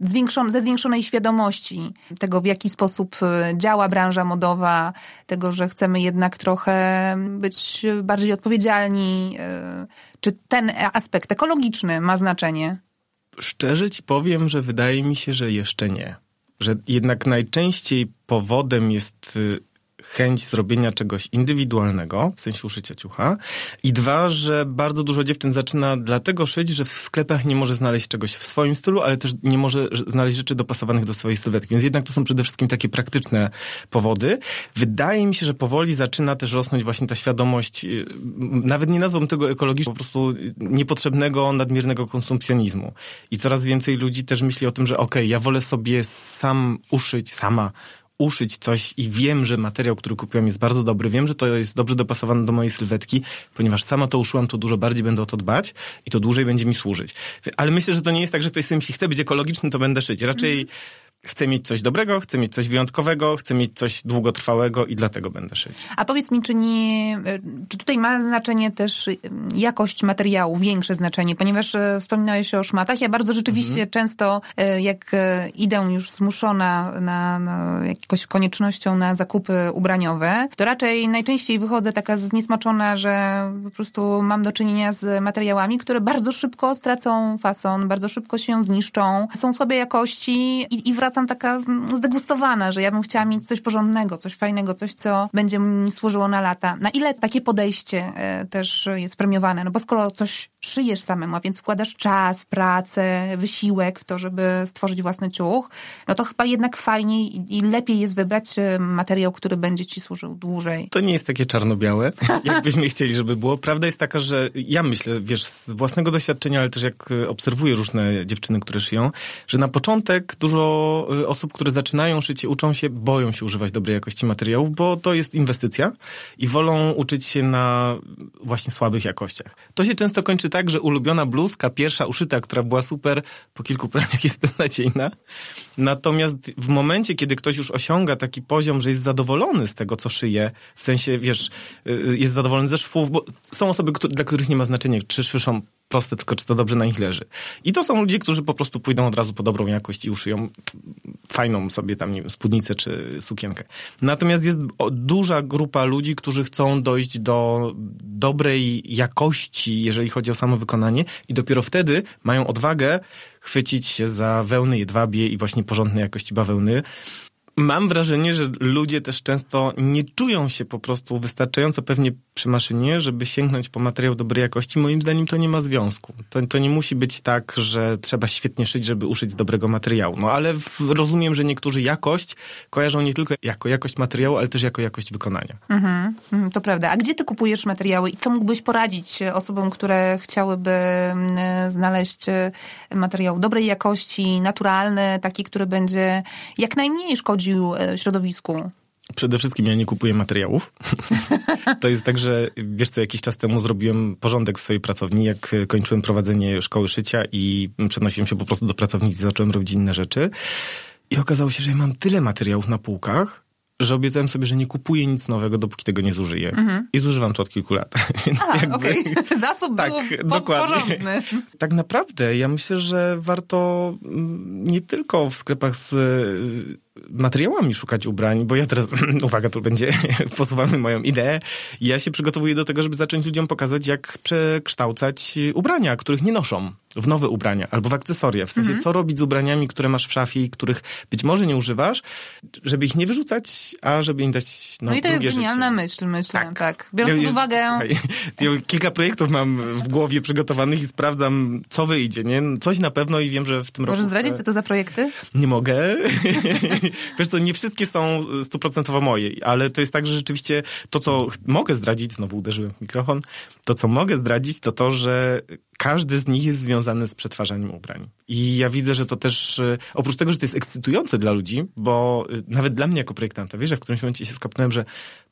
Speaker 1: em, zwiększon- ze zwiększonej świadomości tego, w jaki sposób e, działa branża modowa, tego, że chcemy jednak trochę być bardziej odpowiedzialni? e, Czy ten aspekt ekologiczny ma znaczenie?
Speaker 6: Szczerze ci powiem, że wydaje mi się, że jeszcze nie. Że jednak najczęściej powodem jest y, chęć zrobienia czegoś indywidualnego, w sensie uszycia ciucha. I dwa, że bardzo dużo dziewczyn zaczyna dlatego szyć, że w sklepach nie może znaleźć czegoś w swoim stylu, ale też nie może znaleźć rzeczy dopasowanych do swojej sylwetki. Więc jednak to są przede wszystkim takie praktyczne powody. Wydaje mi się, że powoli zaczyna też rosnąć właśnie ta świadomość, y, nawet nie nazwałbym tego ekologiczną, po prostu niepotrzebnego, nadmiernego konsumpcjonizmu. I coraz więcej ludzi też myśli o tym, że okej, okay, ja wolę sobie sam uszyć, sama uszyć coś i wiem, że materiał, który kupiłam jest bardzo dobry, wiem, że to jest dobrze dopasowane do mojej sylwetki, ponieważ sama to uszyłam, to dużo bardziej będę o to dbać i to dłużej będzie mi służyć. Ale myślę, że to nie jest tak, że ktoś sobie myśli, chce być ekologiczny, to będę szyć. Raczej mm chcę mieć coś dobrego, chcę mieć coś wyjątkowego, chcę mieć coś długotrwałego i dlatego będę szyć.
Speaker 1: A powiedz mi, czy, nie, czy tutaj ma znaczenie też jakość materiału, większe znaczenie, ponieważ e, wspominałeś o szmatach. Ja bardzo rzeczywiście mhm. często, e, jak e, idę już zmuszona na, na jakąś koniecznością na zakupy ubraniowe, to raczej najczęściej wychodzę taka zniesmaczona, że po prostu mam do czynienia z materiałami, które bardzo szybko stracą fason, bardzo szybko się zniszczą, są słabej jakości i, i wracają wracam taka zdegustowana, że ja bym chciała mieć coś porządnego, coś fajnego, coś, co będzie mi służyło na lata. Na ile takie podejście e, też jest premiowane? No bo skoro coś szyjesz samemu, a więc wkładasz czas, pracę, wysiłek w to, żeby stworzyć własny ciuch, no to chyba jednak fajniej i lepiej jest wybrać e, materiał, który będzie ci służył dłużej.
Speaker 6: To nie jest takie czarno-białe, jakbyśmy chcieli, żeby było. Prawda jest taka, że ja myślę, wiesz, z własnego doświadczenia, ale też jak e, obserwuję różne dziewczyny, które szyją, że na początek dużo Y, osób, które zaczynają szycie, uczą się, boją się używać dobrej jakości materiałów, bo to jest inwestycja i wolą uczyć się na właśnie słabych jakościach. To się często kończy tak, że ulubiona bluzka, pierwsza uszyta, która była super, po kilku praniach jest beznadziejna. Natomiast w momencie, kiedy ktoś już osiąga taki poziom, że jest zadowolony z tego, co szyje, w sensie, wiesz, y, jest zadowolony ze szwów, bo są osoby, dla których nie ma znaczenia, czy szwy są proste, tylko czy to dobrze na nich leży. I to są ludzie, którzy po prostu pójdą od razu po dobrą jakość i uszyją fajną sobie tam, nie wiem, spódnicę czy sukienkę. Natomiast jest duża grupa ludzi, którzy chcą dojść do dobrej jakości, jeżeli chodzi o samo wykonanie i dopiero wtedy mają odwagę chwycić się za wełny jedwabie i właśnie porządnej jakości bawełny. Mam wrażenie, że ludzie też często nie czują się po prostu wystarczająco pewnie przy maszynie, żeby sięgnąć po materiał dobrej jakości. Moim zdaniem to nie ma związku. To, to nie musi być tak, że trzeba świetnie szyć, żeby uszyć z dobrego materiału. No ale w, rozumiem, że niektórzy jakość kojarzą nie tylko jako jakość materiału, ale też jako jakość wykonania.
Speaker 1: Mhm, mhm to prawda. A gdzie ty kupujesz materiały i co mógłbyś poradzić osobom, które chciałyby mm, znaleźć e, materiał dobrej jakości, naturalny, taki, który będzie jak najmniej szkodził e, środowisku?
Speaker 6: Przede wszystkim ja nie kupuję materiałów. to jest tak, że wiesz co, jakiś czas temu zrobiłem porządek w swojej pracowni, jak kończyłem prowadzenie szkoły szycia i przenosiłem się po prostu do pracownicy, zacząłem robić inne rzeczy. I okazało się, że ja mam tyle materiałów na półkach, że obiecałem sobie, że nie kupuję nic nowego, dopóki tego nie zużyję. Mhm. I zużywam to od kilku lat.
Speaker 1: A, jakby... okej. Okay. Zasób tak, był dokładnie. porządny.
Speaker 6: Tak naprawdę ja myślę, że warto mm, nie tylko w sklepach z materiałami szukać ubrań, bo ja teraz, uwaga, tu będzie, posuwamy moją ideę. Ja się przygotowuję do tego, żeby zacząć ludziom pokazać, jak przekształcać ubrania, których nie noszą w nowe ubrania albo w akcesoria. W sensie, mhm. co robić z ubraniami, które masz w szafie i których być może nie używasz, żeby ich nie wyrzucać, a żeby im dać
Speaker 1: no, No i to jest genialna myśl, myślę, tak. tak. Biorąc ja, pod uwagę...
Speaker 6: ja kilka projektów mam w głowie przygotowanych i sprawdzam, co wyjdzie, nie? Coś na pewno i wiem, że w tym
Speaker 1: Możesz
Speaker 6: roku...
Speaker 1: Możesz zdradzić, co to za projekty?
Speaker 6: Nie mogę. Wiesz co, nie wszystkie są stuprocentowo moje, ale to jest tak, że rzeczywiście to, co mogę zdradzić, znowu uderzyłem w mikrofon, to, co mogę zdradzić, to to, że każdy z nich jest związany z przetwarzaniem ubrań. I ja widzę, że to też, e, oprócz tego, że to jest ekscytujące dla ludzi, bo e, nawet dla mnie jako projektanta, wiesz, że w którymś momencie się skapnąłem, że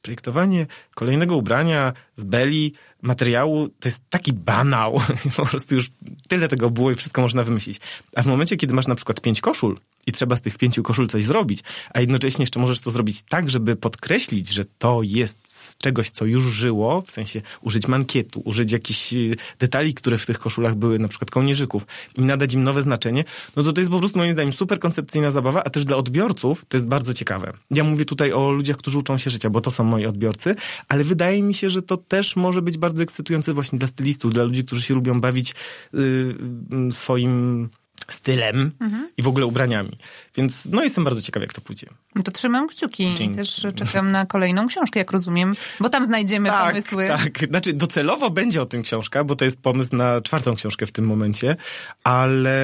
Speaker 6: projektowanie kolejnego ubrania z beli, materiału, to jest taki banał. po prostu już tyle tego było i wszystko można wymyślić. A w momencie, kiedy masz na przykład pięć koszul i trzeba z tych pięciu koszul coś zrobić, a jednocześnie jeszcze możesz to zrobić tak, żeby podkreślić, że to jest z czegoś, co już żyło, w sensie użyć mankietu, użyć jakichś y, detali, które w tych koszulach były, na przykład kołnierzyków i nadać im nowe znaczenie, no to to jest po prostu moim zdaniem super koncepcyjna zabawa, a też dla odbiorców to jest bardzo ciekawe. Ja mówię tutaj o ludziach, którzy uczą się życia, bo to są moi odbiorcy, ale wydaje mi się, że to też może być bardzo ekscytujące właśnie dla stylistów, dla ludzi, którzy się lubią bawić yy, swoim stylem mhm. i w ogóle ubraniami. Więc no jestem bardzo ciekaw, jak to pójdzie.
Speaker 1: To trzymam kciuki
Speaker 6: Dzięki.
Speaker 1: i też czekam na kolejną książkę, jak rozumiem, bo tam znajdziemy pomysły.
Speaker 6: Tak, znaczy docelowo będzie o tym książka, bo to jest pomysł na czwartą książkę w tym momencie, ale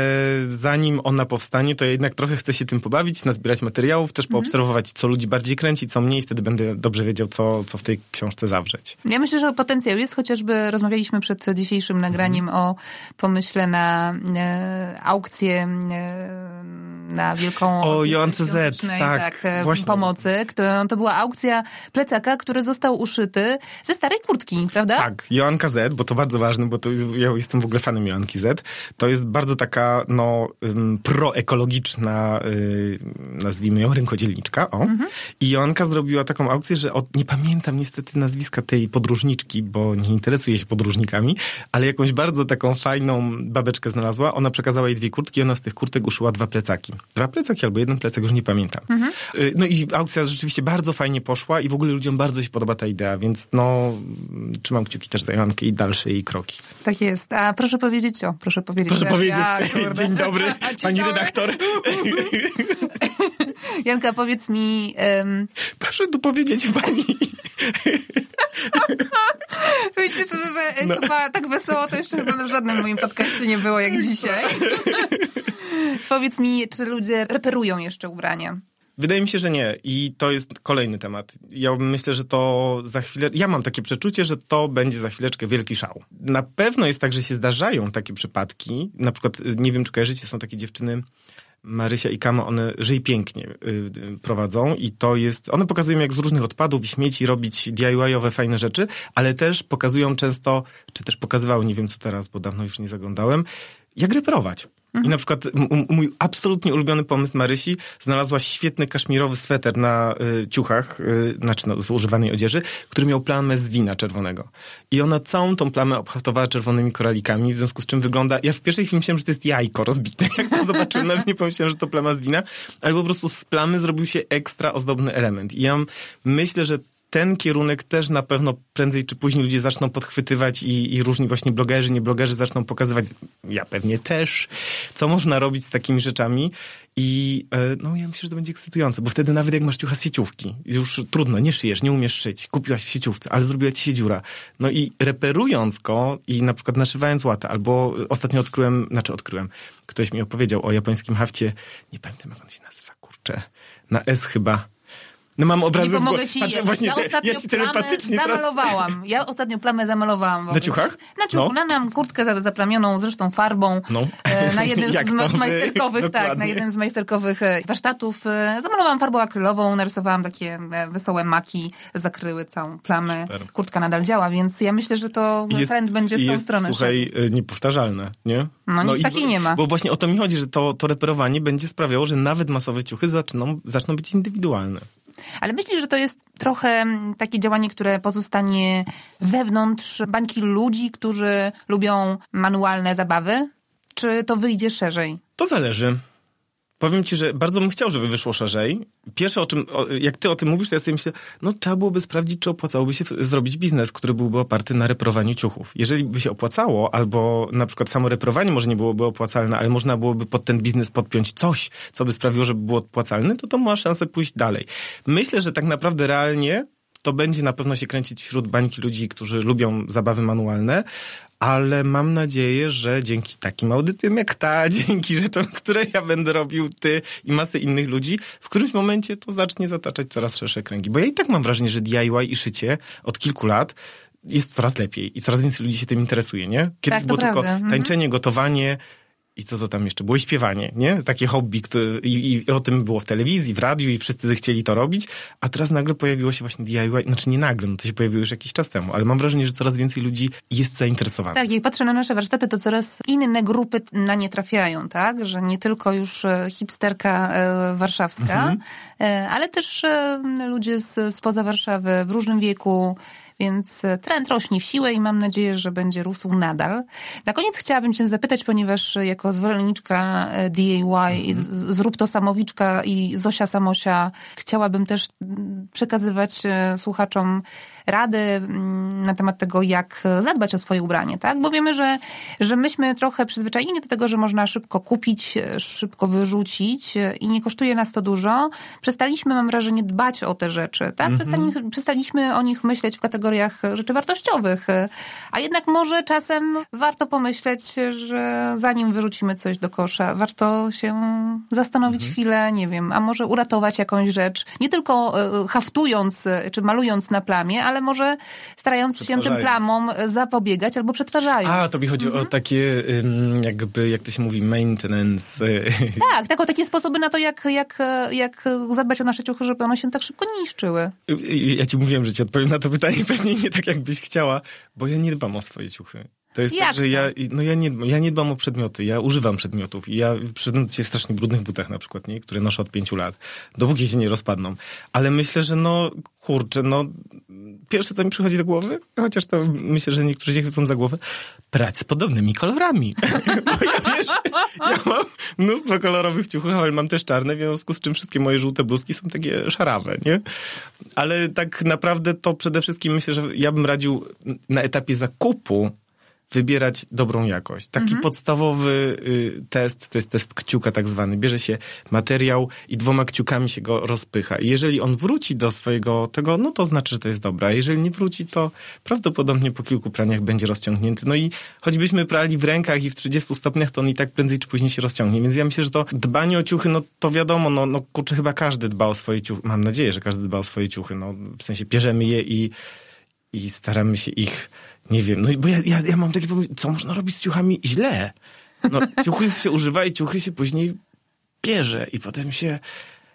Speaker 6: zanim ona powstanie, to ja jednak trochę chcę się tym pobawić, nazbierać materiałów, też poobserwować, co ludzi bardziej kręci, co mniej, wtedy będę dobrze wiedział, co, co w tej książce zawrzeć.
Speaker 1: Ja myślę, że potencjał jest, chociażby rozmawialiśmy przed dzisiejszym nagraniem o pomyśle na e, aukcję e, na wielką
Speaker 6: O, Joance Z, tak,
Speaker 1: e,
Speaker 6: właśnie.
Speaker 1: pomocy. To, to była aukcja plecaka, który został uszyty ze starej kurtki, prawda?
Speaker 6: Tak, Joanka Z, bo to bardzo ważne, bo to jest, ja jestem w ogóle fanem Joanki Z. To jest bardzo taka, no, proekologiczna, y, nazwijmy ją rękodzielniczka, o. I Joanka zrobiła taką aukcję, że od, nie pamiętam niestety nazwiska tej podróżniczki, bo nie interesuje się podróżnikami, ale jakąś bardzo taką fajną babeczkę znalazła. Ona przekazała jej dwie kurtki ona z tych kurtek uszyła dwa plecaki. Dwa plecaki albo jeden plecak, już nie pamiętam. Y, No i aukcja rzeczywiście bardzo fajnie poszła i w ogóle ludziom bardzo się podoba ta idea, więc no, trzymam kciuki też za Joankę i dalsze jej kroki.
Speaker 1: Tak jest. A proszę powiedzieć o, proszę powiedzieć.
Speaker 6: Proszę powiedzieć, dzień dobry,
Speaker 1: Dzień
Speaker 6: pani
Speaker 1: dobry.
Speaker 6: redaktor.
Speaker 1: Janka, powiedz mi, em,
Speaker 6: Proszę tu powiedzieć pani.
Speaker 1: ci szczerze, że
Speaker 6: No.
Speaker 1: chyba tak wesoło to jeszcze chyba w żadnym moim podcaście nie było jak dzisiaj. powiedz mi, czy ludzie reperują jeszcze ubrania?
Speaker 6: Wydaje mi się, że nie. I to jest kolejny temat. Ja myślę, że to za chwilę. Ja mam takie przeczucie, że to będzie za chwileczkę wielki szał. Na pewno jest tak, że się zdarzają takie przypadki. Na przykład, y, nie wiem, czy kojarzycie, są takie dziewczyny. Marysia i Kama, one żyj pięknie y, prowadzą i to jest, one pokazują jak z różnych odpadów i śmieci robić DIY-owe fajne rzeczy, ale też pokazują często, czy też pokazywały, nie wiem co teraz, bo dawno już nie zaglądałem, jak reperować. I na przykład mój absolutnie ulubiony pomysł Marysi znalazła świetny kaszmirowy sweter na y, ciuchach, y, znaczy no, używanej odzieży, który miał plamę z wina czerwonego. I ona całą tą plamę obhaftowała czerwonymi koralikami, w związku z czym wygląda... Ja w pierwszej chwili myślałem, że to jest jajko rozbite. Jak to zobaczyłem, nawet nie pomyślałem, że to plama z wina, ale po prostu z plamy zrobił się ekstra ozdobny element. I ja myślę, że ten kierunek też na pewno prędzej czy później ludzie zaczną podchwytywać i, i różni właśnie blogerzy, nie blogerzy zaczną pokazywać, ja pewnie też, co można robić z takimi rzeczami. I e, no ja myślę, że to będzie ekscytujące, bo wtedy nawet jak masz ciucha z sieciówki, już trudno, nie szyjesz, nie umiesz szyć, kupiłaś w sieciówce, ale zrobiła ci się dziura. No i reperując go i na przykład naszywając łatę, albo ostatnio odkryłem, znaczy odkryłem, ktoś mi opowiedział o japońskim hafcie, nie pamiętam jak on się nazywa, kurczę, na S chyba. No mam obrazy
Speaker 1: Nie pomogę ci.
Speaker 6: Patrz, właśnie
Speaker 1: ja ostatnio
Speaker 6: ja ci
Speaker 1: plamę
Speaker 6: telepatycznie teraz...
Speaker 1: zamalowałam. Ja ostatnio plamę zamalowałam.
Speaker 6: Na ciuchach?
Speaker 1: Na ciuchu.
Speaker 6: No.
Speaker 1: Miałam kurtkę za- zaplamioną zresztą farbą.
Speaker 6: No.
Speaker 1: E, Na jednym
Speaker 6: Jak
Speaker 1: z ma- majsterkowych, tak, na jednym z majsterkowych warsztatów. e, Zamalowałam farbą akrylową, narysowałam takie e, wesołe maki, zakryły całą plamę.
Speaker 6: Super.
Speaker 1: Kurtka nadal działa, więc ja myślę, że to
Speaker 6: Jest-
Speaker 1: trend będzie w tą
Speaker 6: jest,
Speaker 1: stronę.
Speaker 6: Słuchaj, niepowtarzalne, nie?
Speaker 1: No, nic
Speaker 6: i-
Speaker 1: takiej nie ma.
Speaker 6: Bo właśnie o to mi chodzi, że to, to reperowanie będzie sprawiało, że nawet masowe ciuchy zaczną, zaczną być indywidualne.
Speaker 1: Ale myślisz, że to jest trochę mm, takie działanie, które pozostanie wewnątrz bańki ludzi, którzy lubią manualne zabawy? Czy to wyjdzie szerzej?
Speaker 6: To zależy. Powiem ci, że bardzo bym chciał, żeby wyszło szerzej. Pierwsze, o czym, o, jak ty o tym mówisz, to ja sobie myślę, no trzeba byłoby sprawdzić, czy opłacałoby się zrobić biznes, który byłby oparty na reperowaniu ciuchów. Jeżeli by się opłacało, albo na przykład samo reperowanie może nie byłoby opłacalne, ale można byłoby pod ten biznes podpiąć coś, co by sprawiło, żeby było opłacalne, to to ma szansę pójść dalej. Myślę, że tak naprawdę realnie to będzie na pewno się kręcić wśród bańki ludzi, którzy lubią zabawy manualne, ale mam nadzieję, że dzięki takim audycjom jak ta, dzięki rzeczom, które ja będę robił, ty i masy innych ludzi, w którymś momencie to zacznie zataczać coraz szersze kręgi. Bo ja i tak mam wrażenie, że DIY i szycie od kilku lat jest coraz lepiej i coraz więcej ludzi się tym interesuje, nie? Kiedyś
Speaker 1: Tak,
Speaker 6: było tylko
Speaker 1: prawda. Mhm.
Speaker 6: tańczenie, gotowanie, i co to tam jeszcze było? I śpiewanie, nie? Takie hobby, które, i, i o tym było w telewizji, w radiu i wszyscy chcieli to robić, a teraz nagle pojawiło się właśnie DIY, znaczy nie nagle, no to się pojawiło już jakiś czas temu, ale mam wrażenie, że coraz więcej ludzi jest zainteresowanych.
Speaker 1: Tak, jak patrzę na nasze warsztaty, to coraz inne grupy na nie trafiają, tak? Że nie tylko już e, hipsterka e, warszawska,
Speaker 6: Mhm.
Speaker 1: e, ale też ludzie z, spoza Warszawy w różnym wieku. Więc e, trend rośnie w siłę i mam nadzieję, że będzie rósł nadal. Na koniec chciałabym cię zapytać, ponieważ jako zwolenniczka e, DIY, mhm. zrób to samowiczka i Zosia Samosia, chciałabym też mm, przekazywać e, słuchaczom rady mm, na temat tego, jak zadbać o swoje ubranie, tak? Bo wiemy, że, że myśmy trochę przyzwyczajeni do tego, że można szybko kupić, szybko wyrzucić i nie kosztuje nas to dużo. Przestaliśmy, mam wrażenie, dbać o te rzeczy, tak? Mhm. Przestaliśmy o nich myśleć w kategoriach rzeczy wartościowych. A jednak może czasem warto pomyśleć, że zanim wyrzucimy coś do kosza, warto się zastanowić mhm. chwilę, nie wiem, a może uratować jakąś rzecz, nie tylko e, haftując czy malując na plamie, ale może starając się tym plamom zapobiegać albo przetwarzając.
Speaker 6: A, to mi chodzi mhm. o takie jakby, jak to się mówi, maintenance.
Speaker 1: Tak, tak, o takie sposoby na to, jak, jak, jak zadbać o nasze ciuchy, żeby one się tak szybko nie niszczyły.
Speaker 6: Ja ci mówiłem, że ci odpowiem na to pytanie pewnie nie tak, jakbyś chciała, bo ja nie dbam o swoje ciuchy. To jest
Speaker 1: Jak
Speaker 6: tak, że ja, no ja, nie, ja nie dbam o przedmioty, ja używam przedmiotów i ja się w strasznie brudnych butach na przykład, nie? które noszę od pięciu lat, dopóki się nie rozpadną. Ale myślę, że no, kurczę, no, pierwsze co mi przychodzi do głowy, chociaż to myślę, że niektórzy się chwycą za głowę, prać z podobnymi kolorami. Ja, wiesz, ja mam mnóstwo kolorowych ciuchów, ale mam też czarne, w związku z czym wszystkie moje żółte bluzki są takie szarawe, nie? Ale tak naprawdę to przede wszystkim myślę, że ja bym radził na etapie zakupu wybierać dobrą jakość. Taki mhm. podstawowy y, test, to jest test kciuka tak zwany. Bierze się materiał i dwoma kciukami się go rozpycha. I jeżeli on wróci do swojego tego, no to znaczy, że to jest dobra. A jeżeli nie wróci, to prawdopodobnie po kilku praniach będzie rozciągnięty. No i choćbyśmy prali w rękach i w 30 stopniach, to on i tak prędzej czy później się rozciągnie. Więc ja myślę, że to dbanie o ciuchy, no to wiadomo, no, no kurczę, chyba każdy dba o swoje ciuchy. Mam nadzieję, że każdy dba o swoje ciuchy. No, w sensie bierzemy je i, i staramy się ich nie wiem, no bo ja, ja, ja mam takie pomysł, co można robić z ciuchami źle? No, ciuchy się używa i ciuchy się później bierze i potem się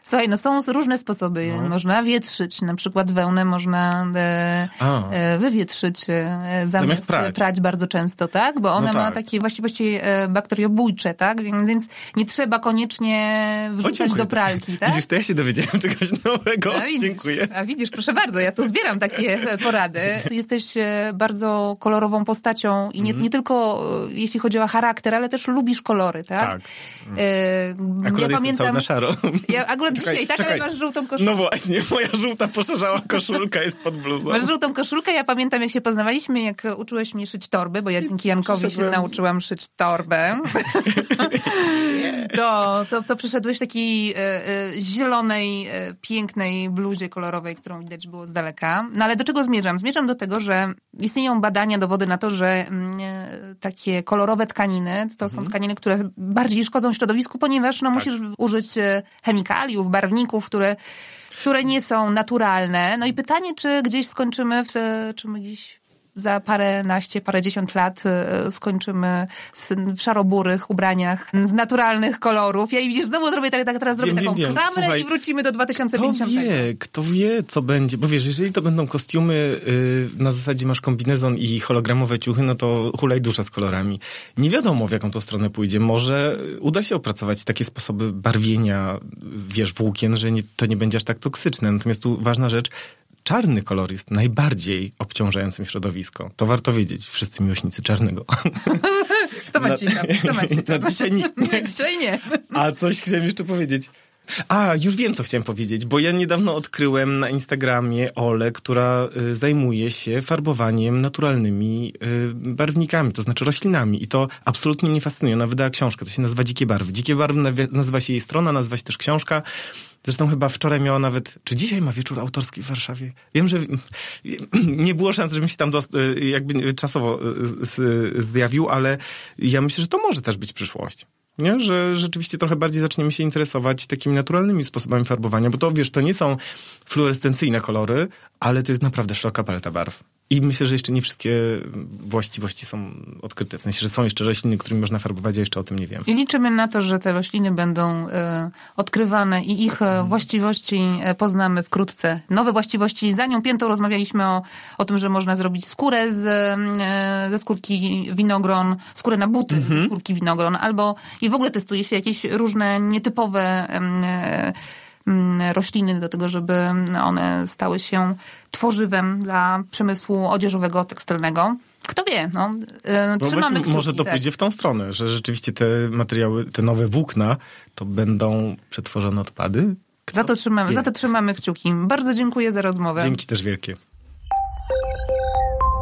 Speaker 1: Słuchaj, no są różne sposoby. No. Można wietrzyć, na przykład wełnę można e, e, wywietrzyć e, zamiast, zamiast prać. prać. bardzo często, tak? Bo ona no tak. ma takie właściwości e, bakteriobójcze, tak? Więc nie trzeba koniecznie wrzucać do pralki, tak?
Speaker 6: Widzisz, to ja się dowiedziałem czegoś nowego. A widzisz, Dziękuję.
Speaker 1: A widzisz, proszę bardzo, ja tu zbieram takie e, porady. Ty jesteś e, bardzo kolorową postacią i nie, mm. nie tylko jeśli chodzi o charakter, ale też lubisz kolory, tak?
Speaker 6: Tak. Mm. Akurat ja pamiętam, na szaro.
Speaker 1: Ja akurat czekaj, dzisiaj, tak, czekaj. ale masz żółtą koszulkę.
Speaker 6: No właśnie, moja żółta poszerzała koszulka jest pod bluzą.
Speaker 1: Masz żółtą koszulkę, ja pamiętam jak się poznawaliśmy, jak uczyłeś mnie szyć torby, bo ja dzięki Jankowi się nauczyłam szyć torbę. to, to, to przyszedłeś w takiej e, e, zielonej, e, pięknej bluzie kolorowej, którą widać było z daleka. No ale do czego zmierzam? Zmierzam do tego, że istnieją badania, dowody na to, że mm, e, takie kolorowe tkaniny to są mhm. tkaniny, które bardziej szkodzą środowisku, ponieważ no, tak. musisz użyć e, chemikaliów, barwników, które, które nie są naturalne. No i pytanie, czy gdzieś skończymy, w, czy my gdzieś za parę naście, parę dziesiąt lat e, skończymy w szaroburych ubraniach z naturalnych kolorów. Ja i widzisz, znowu zrobię tak, tak teraz zrobię wiem, taką wiem, kramrę i wrócimy do 2050.
Speaker 6: Kto wie, kto wie, co będzie. Bo wiesz, jeżeli to będą kostiumy, yy, na zasadzie masz kombinezon i hologramowe ciuchy, no to hulaj dusza z kolorami. Nie wiadomo, w jaką to stronę pójdzie. Może uda się opracować takie sposoby barwienia, wiesz, włókien, że nie, to nie będzie aż tak toksyczne. Natomiast tu ważna rzecz, czarny kolor jest najbardziej obciążającym środowisko. To warto wiedzieć, wszyscy miłośnicy czarnego.
Speaker 1: Kto ma dzisiaj Kto ma dzisiaj
Speaker 6: Na dzisiaj nie.
Speaker 1: dzisiaj nie.
Speaker 6: A coś chciałem jeszcze powiedzieć. A, już wiem, co chciałem powiedzieć, bo ja niedawno odkryłem na Instagramie Ole, która y, zajmuje się farbowaniem naturalnymi y, barwnikami, to znaczy roślinami. I to absolutnie mnie fascynuje. Ona wydała książkę, to się nazywa Dzikie Barwy. Dzikie Barwy nazywa się jej strona, nazywa się też książka. Zresztą chyba wczoraj miała nawet, czy dzisiaj ma wieczór autorski w Warszawie? Wiem, że nie było szans, żebym się tam do, y, jakby czasowo zjawił, ale ja myślę, że to może też być przyszłość. Nie? Że rzeczywiście trochę bardziej zaczniemy się interesować takimi naturalnymi sposobami farbowania, bo to wiesz, to nie są fluorescencyjne kolory, ale to jest naprawdę szeroka paleta barw. I myślę, że jeszcze nie wszystkie właściwości są odkryte. W sensie, że są jeszcze rośliny, którymi można farbować, a jeszcze o tym nie wiem.
Speaker 1: I liczymy na to, że te rośliny będą y, odkrywane i ich y, właściwości y, poznamy wkrótce. Nowe właściwości. Za nią piętą rozmawialiśmy o, o tym, że można zrobić skórę z, ze skórki winogron, skórę na buty mhm. ze skórki winogron, albo i w ogóle testuje się jakieś różne nietypowe rośliny do tego, żeby one stały się tworzywem dla przemysłu odzieżowego, tekstylnego. Kto wie, no, e,
Speaker 6: No
Speaker 1: trzymamy
Speaker 6: właśnie,
Speaker 1: kciuki,
Speaker 6: może to
Speaker 1: tak.
Speaker 6: pójdzie w tą stronę, że rzeczywiście te materiały, te nowe włókna, to będą przetworzone odpady. Kto
Speaker 1: Za to, trzymamy,
Speaker 6: wie?
Speaker 1: za to trzymamy kciuki. Bardzo dziękuję za rozmowę.
Speaker 6: Dzięki też wielkie.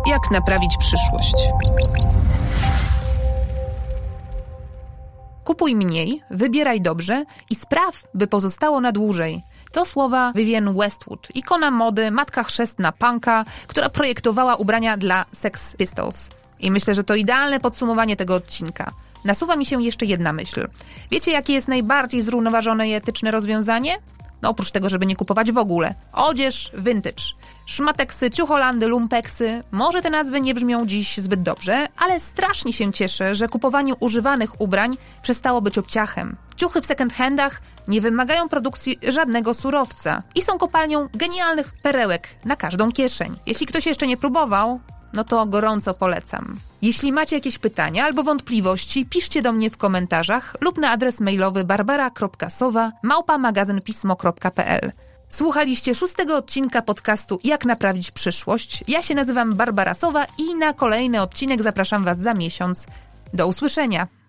Speaker 1: Jak naprawić przyszłość? Kupuj mniej, wybieraj dobrze i spraw, by pozostało na dłużej. To słowa Vivienne Westwood, ikona mody, matka chrzestna punka, która projektowała ubrania dla Sex Pistols. I myślę, że to idealne podsumowanie tego odcinka. Nasuwa mi się jeszcze jedna myśl. Wiecie, jakie jest najbardziej zrównoważone i etyczne rozwiązanie? No oprócz tego, żeby nie kupować w ogóle. Odzież vintage. Szmateksy, ciucholandy, lumpeksy. Może te nazwy nie brzmią dziś zbyt dobrze, ale strasznie się cieszę, że kupowanie używanych ubrań przestało być obciachem. Ciuchy w second handach nie wymagają produkcji żadnego surowca i są kopalnią genialnych perełek na każdą kieszeń. Jeśli ktoś jeszcze nie próbował, no to gorąco polecam. Jeśli macie jakieś pytania albo wątpliwości, piszcie do mnie w komentarzach lub na adres mailowy barbara.sowa małpamagazynpismo.pl Słuchaliście szóstego odcinka podcastu Jak naprawić przyszłość. Ja się nazywam Barbara Sowa i na kolejny odcinek zapraszam Was za miesiąc. Do usłyszenia!